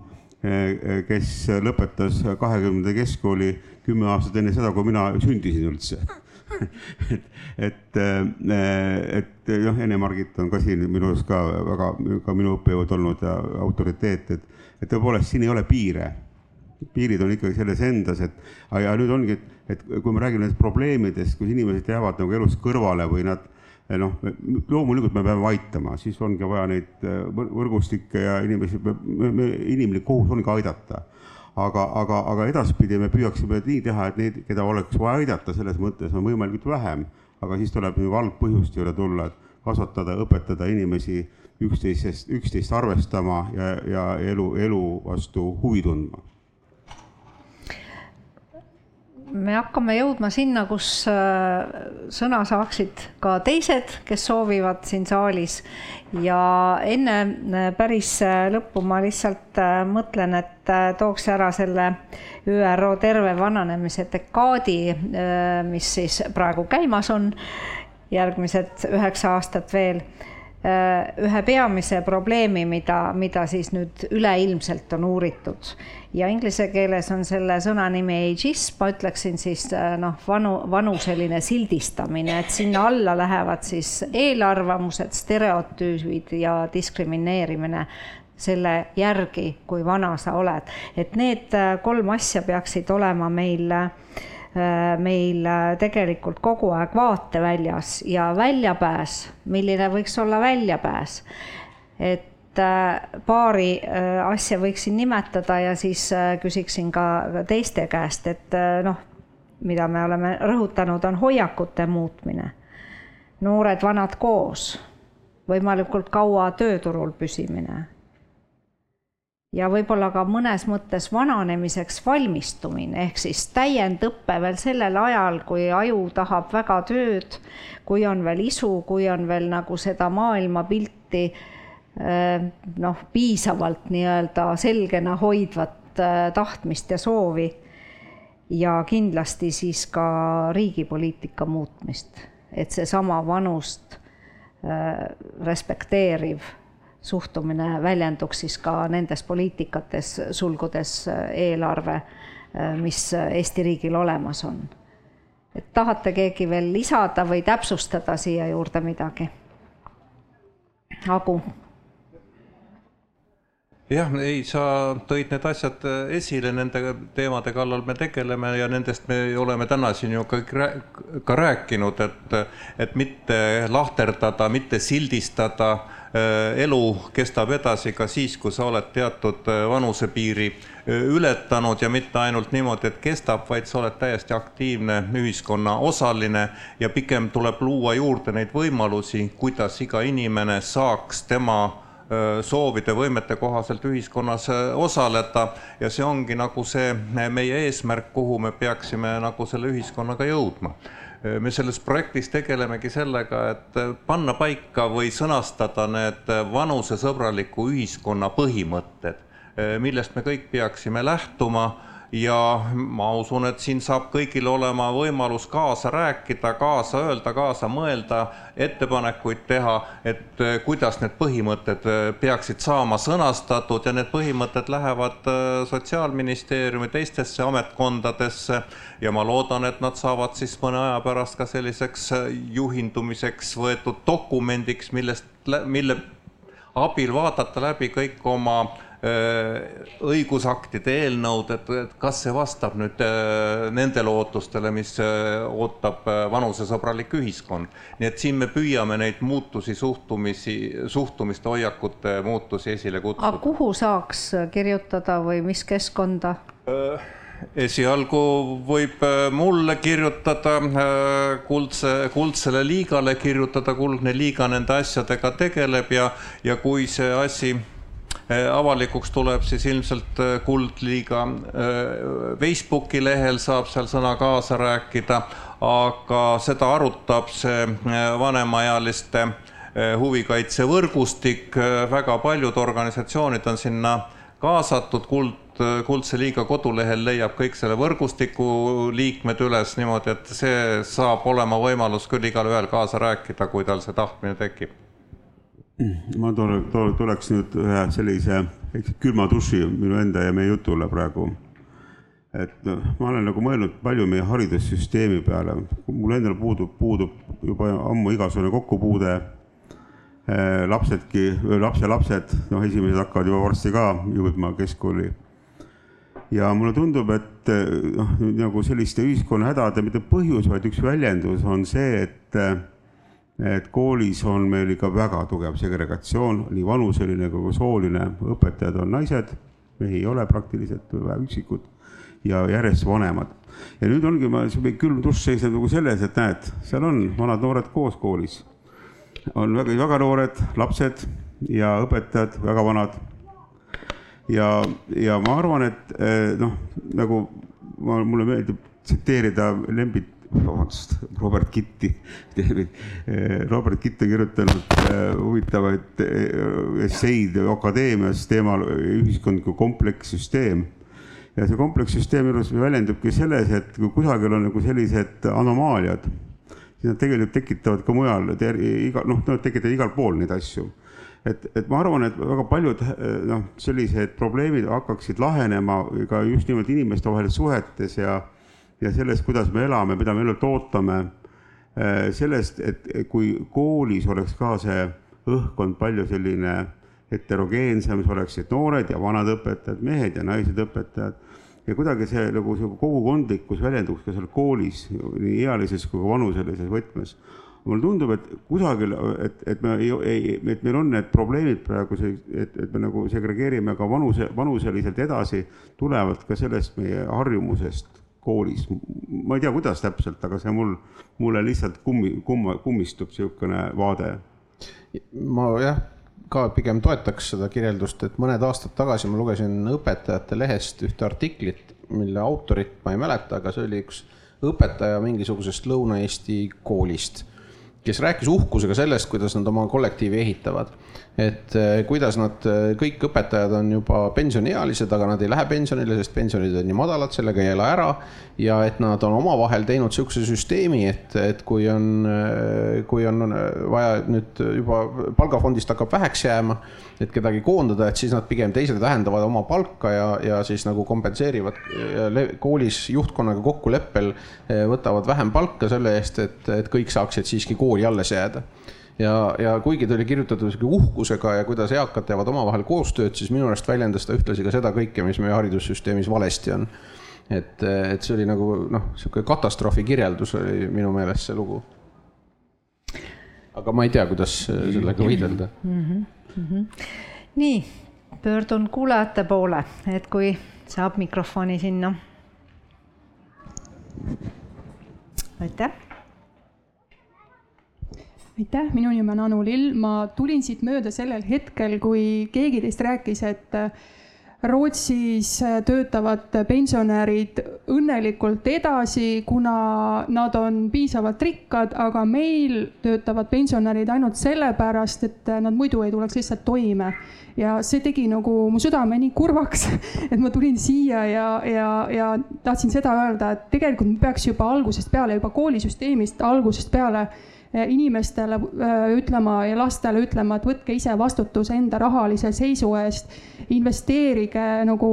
kes lõpetas kahekümnenda keskkooli kümme aastat enne seda, kui mina sündisin üldse et, et, et jah, Ene-Margit on ka siin minu arust ka väga, ka minu õppejõud olnud ja autoriteet, et, et tõepoolest siin ei ole piire piirid on ikkagi selles endas, et ja nüüd ongi, et, et kui me räägime nendest probleemidest, kus inimesed jäävad nagu elust kõrvale või nad noh, loomulikult me peame aitama, siis ongi vaja neid äh, võrgustikke ja inimesi, inimlik kohus ongi aidata. aga, aga, aga edaspidi me püüaksime nii teha, et neid, keda oleks vaja aidata, selles mõttes on võimalikult vähem, aga siis tuleb nagu algpõhjuste juurde tulla, et kasvatada, õpetada inimesi üksteisest, üksteist arvestama ja, ja elu, elu vastu huvi tundma me hakkame jõudma sinna, kus äh, sõna saaksid ka teised, kes soovivad siin saalis. ja enne äh, päris äh, lõppu ma lihtsalt mõtlen, et tooks ära selle ÜRO terve vananemise dekaadi, mis siis praegu käimas on, järgmised üheksa aastat veel ühe peamise probleemi, mida, mida siis nüüd üleilmselt on uuritud ja inglise keeles on selle sõna nimi ageism, ma ütleksin siis äh, noh, vanu, vanuseline sildistamine, et sinna alla lähevad siis eelarvamused, stereotüübid ja diskrimineerimine selle järgi, kui vana sa oled. et need äh, kolm asja peaksid olema meil äh, meil tegelikult kogu aeg vaateväljas ja väljapääs, milline võiks olla väljapääs. et Äh, paari äh, asja võiksin nimetada ja siis äh, küsiksin ka teiste käest, et noh, mida me oleme rõhutanud, on hoiakute muutmine. noored-vanad koos, võimalikult kaua tööturul püsimine. Ja võib-olla ka mõnes mõttes vananemiseks valmistumine, ehk siis täiendõpe veel sellel ajal, kui aju tahab väga tööd, kui on veel isu, kui on veel nagu seda maailmapilti Äh, noh, piisavalt nii-öelda selgena hoidvat äh, tahtmist ja soovi. ja kindlasti siis ka riigipoliitika muutmist, et seesama vanust äh, respekteeriv suhtumine väljenduks siis ka nendes poliitikates, sulgudes eelarve, mis Eesti riigil olemas on. et tahate keegi veel lisada või täpsustada siia juurde midagi? Agu jah, ei, sa tõid need asjad äh, esile, nende teemade kallal me tegeleme ja nendest me oleme täna siin ju kõik ka rääkinud, et, et mitte lahterdada, mitte sildistada. Äh, elu kestab edasi ka siis, kui sa oled teatud äh, vanusepiiri ületanud ja mitte ainult niimoodi, et kestab, vaid sa oled täiesti aktiivne ühiskonna osaline ja pigem tuleb luua juurde neid võimalusi, kuidas iga inimene saaks tema soovide, võimete kohaselt ühiskonnas osaleda ja see ongi nagu see meie eesmärk, kuhu me peaksime nagu selle ühiskonnaga jõudma. Me selles projektis tegelemegi sellega, et panna paika või sõnastada need vanusesõbraliku ühiskonna põhimõtted, millest me kõik peaksime lähtuma ja ma usun, et siin saab kõigil olema võimalus kaasa rääkida, kaasa öelda, kaasa mõelda, ettepanekuid teha, et eh, kuidas need põhimõtted eh, peaksid saama sõnastatud ja need põhimõtted lähevad eh, Sotsiaalministeeriumi teistesse ametkondadesse. Ja ma loodan, et nad saavad siis mõne aja pärast ka selliseks juhindumiseks võetud dokumendiks, millest, mille abil vaadata läbi kõik oma õigusaktide eelnõud, et, et kas see vastab nüüd äh, nendele ootustele, mis äh, ootab vanusesõbralik ühiskond. nii et siin me püüame neid muutusi, suhtumisi, suhtumiste, hoiakute muutusi esile kutsuda. aga kuhu saaks kirjutada või mis keskkonda? esialgu võib mulle kirjutada, kuldse, kuldsele liigale kirjutada, kuldne liiga nende asjadega tegeleb ja, ja kui see asi Äh, avalikuks tuleb, siis ilmselt äh, Kuldliiga äh, Facebooki lehel saab seal sõna kaasa rääkida, aga seda arutab see vanemaealiste huvikaitsevõrgustik, väga paljud organisatsioonid on sinna kaasatud, Kuld, Kuldse Liiga kodulehel leiab kõik selle võrgustiku liikmed üles niimoodi, et see saab olema võimalus küll igalühel kaasa rääkida, kui tal see tahtmine tekib ma tule, tule, tuleks nüüd ühe sellise külma duši minu enda ja meie jutule praegu. et noh, ma olen nagu mõelnud palju meie haridussüsteemi peale, mul endal puudub, puudub juba ammu igasugune kokkupuude eh, lapsedki, lapselapsed, noh, esimesed hakkavad juba varsti ka jõudma keskkooli. ja mulle tundub, et noh, nagu selliste ühiskonna hädade mitte põhjus, vaid üks väljendus on see, et et koolis on meil ikka väga tugev segregatsioon, nii vanuseline kui ka sooline, õpetajad on naised, mehi ei ole praktiliselt, üksikud ja järjest vanemad. ja nüüd ongi ma, külm dušš seisneb nagu selles, et näed, seal on vanad-noored koos koolis. on väga, väga noored lapsed ja õpetajad väga vanad. ja, ja ma arvan, et eh, noh, nagu ma, mulle meeldib tsiteerida Lembit vabandust, Robert Kitti. Robert Kitt on kirjutanud äh, huvitavaid äh, esseid akadeemias teemal ühiskondliku komplekssüsteem. ja see komplekssüsteem juures väljendubki selles, et kui kusagil on nagu sellised anomaaliad, siis nad tegelikult tekitavad ka mujal, iga noh, nad tekitavad igal pool neid asju et, et ma arvan, et väga paljud noh, sellised probleemid hakkaksid lahenema ka just nimelt inimestevahelistes suhetes ja ja sellest, kuidas me elame, mida me elult ootame. Äh, sellest, et kui koolis oleks ka see õhkkond palju selline heterogeensem, siis oleksid noored ja vanad õpetajad, mehed ja naised õpetajad ja kuidagi see nagu see kogukondlikkus väljenduks ka seal koolis nii ealises kui ka vanuselises võtmes. mulle tundub, et kusagil, et, et me ei, ei, et meil on need probleemid praegu et, et me nagu segregeerime ka vanuse, vanuseliselt edasi, tulevad ka sellest meie harjumusest koolis. ma ei tea, kuidas täpselt, aga see mul, mulle lihtsalt kummi, kumma, kummistub niisugune vaade. ma jah, ka pigem toetaks seda kirjeldust, et mõned aastad tagasi ma lugesin Õpetajate Lehest ühte artiklit, mille autorit ma ei mäleta, aga see oli üks õpetaja mingisugusest Lõuna-Eesti koolist, kes rääkis uhkusega sellest, kuidas nad oma kollektiivi ehitavad et eh, kuidas nad, eh, kõik õpetajad on juba pensioniealised, aga nad ei lähe pensionile, sest pensionid on nii madalad, sellega ei ela ära. ja et nad on omavahel teinud sihukese süsteemi, et, et kui on, eh, kui on vaja nüüd juba palgafondist hakkab väheks jääma, et kedagi koondada, et siis nad pigem teised vähendavad oma palka ja, ja siis nagu kompenseerivad koolis juhtkonnaga kokkuleppel, võtavad vähem palka selle eest, et, et kõik saaksid siiski kooli alles jääda ja, ja kuigi ta oli kirjutatud sihuke uhkusega ja kuidas eakad teevad omavahel koostööd, siis minu arust väljendas ta ühtlasi ka seda kõike, mis meie haridussüsteemis valesti on. et, et see oli nagu noh, sihuke katastroofi kirjeldus oli minu meelest see lugu. aga ma ei tea, kuidas sellega võidelda mm. -hmm. Mm -hmm. nii, pöördun kuulajate poole, et kui saab mikrofoni sinna. aitäh aitäh, minu nimi on Anu Lill, ma tulin siit mööda sellel hetkel, kui keegi teist rääkis, et äh, Rootsis äh, töötavad pensionärid õnnelikult edasi, kuna nad on piisavalt rikkad, aga meil töötavad pensionärid ainult sellepärast, et äh, nad muidu ei tuleks lihtsalt toime. ja see tegi nagu mu südame nii kurvaks, et ma tulin siia ja, ja, ja tahtsin seda öelda, et tegelikult me peaks juba algusest peale, juba koolisüsteemist algusest peale inimestele eh, ütlema ja lastele ütlema, et võtke ise vastutus enda rahalise seisu eest. investeerige nagu,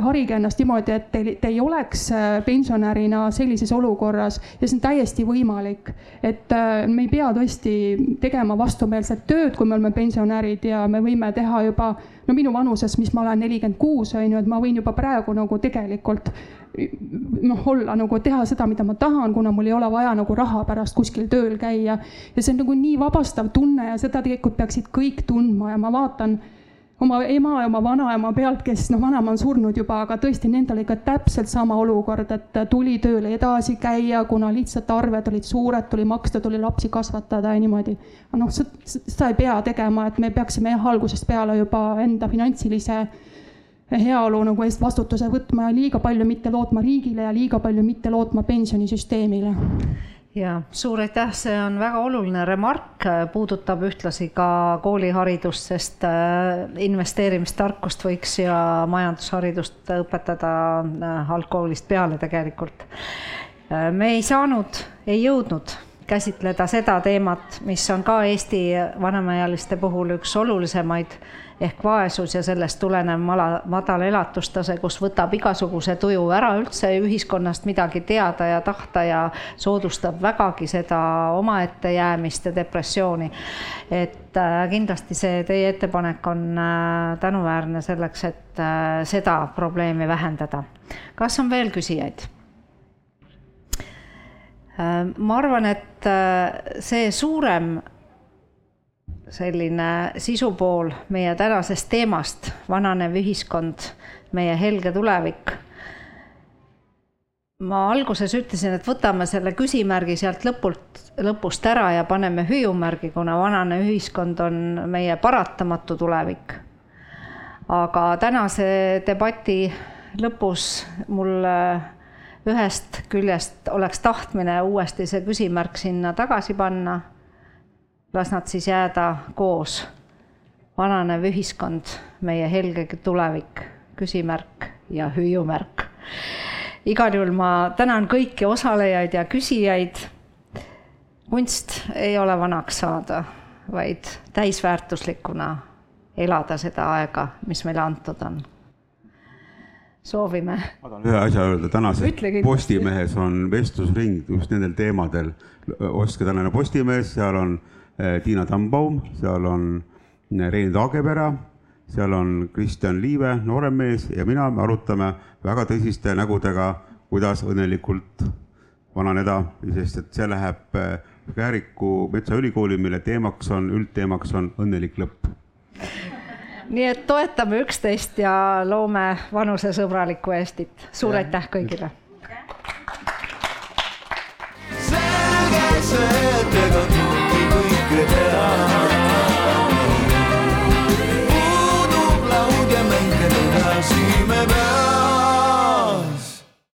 harige ennast niimoodi, et teil, te ei oleks eh, pensionärina sellises olukorras ja see on täiesti võimalik. et me ei pea tõesti tegema vastumeelset tööd, kui me oleme pensionärid ja me võime teha juba no minu vanuses, mis ma olen nelikümmend kuus, on ju, et ma võin juba praegu nagu tegelikult noh, olla nagu teha seda, mida ma tahan, kuna mul ei ole vaja nagu raha pärast kuskil tööl käia. ja see on nagu nii vabastav tunne ja seda tegelikult peaksid kõik tundma ja ma vaatan oma ema ja oma vanaema pealt, kes noh, vanaema on surnud juba, aga tõesti, nendel oli ka täpselt sama olukord, et tuli tööle edasi käia, kuna lihtsalt arved olid suured, tuli maksta, tuli lapsi kasvatada ja niimoodi. noh, seda ei pea tegema, et me peaksime jah, algusest peale juba enda finantsilise heaolu nagu eest vastutuse võtma ja liiga palju mitte lootma riigile ja liiga palju mitte lootma pensionisüsteemile ja suur aitäh, see on väga oluline remark, puudutab ühtlasi ka kooliharidust, sest äh, investeerimistarkust võiks ja majandusharidust õpetada äh, algkoolist peale tegelikult. Äh, me ei saanud, ei jõudnud käsitleda seda teemat, mis on ka Eesti vanemaealiste puhul üks olulisemaid ehk vaesus ja sellest tulenev mala, madal elatustase, kus võtab igasuguse tuju ära üldse ühiskonnast midagi teada ja tahta ja soodustab vägagi seda omaette jäämist ja depressiooni. et äh, kindlasti see teie ettepanek on äh, tänuväärne selleks, et äh, seda probleemi vähendada. kas on veel küsijaid? ma arvan, et see suurem selline sisupool meie tänasest teemast, vananev ühiskond, meie helge tulevik. ma alguses ütlesin, et võtame selle küsimärgi sealt lõpult, lõpust ära ja paneme hüüumärgi, kuna vananev ühiskond on meie paratamatu tulevik. aga tänase debati lõpus mul ühest küljest oleks tahtmine uuesti see küsimärk sinna tagasi panna las nad siis jääda koos. vananev ühiskond, meie helge tulevik, küsimärk ja hüüumärk. igal juhul ma tänan kõiki osalejaid ja küsijaid. kunst ei ole vanaks saada, vaid täisväärtuslikuna elada seda aega, mis meile antud on soovime. ma tahan ühe asja öelda, tänases Postimehes on vestlusring just nendel teemadel. ostke tänane Postimees, seal on Eh, Tiina Tambaum, seal on eh, Rein Taagepera, seal on Kristjan Liive, noorem mees, ja mina, me arutame väga tõsiste nägudega, kuidas õnnelikult vananeda, sest et see läheb eh, Kääriku Metsaülikooli, mille teemaks on, üldteemaks on õnnelik lõpp. nii et toetame üksteist ja loome vanusesõbralikku Eestit. suur aitäh kõigile. selge see, et ega. good health.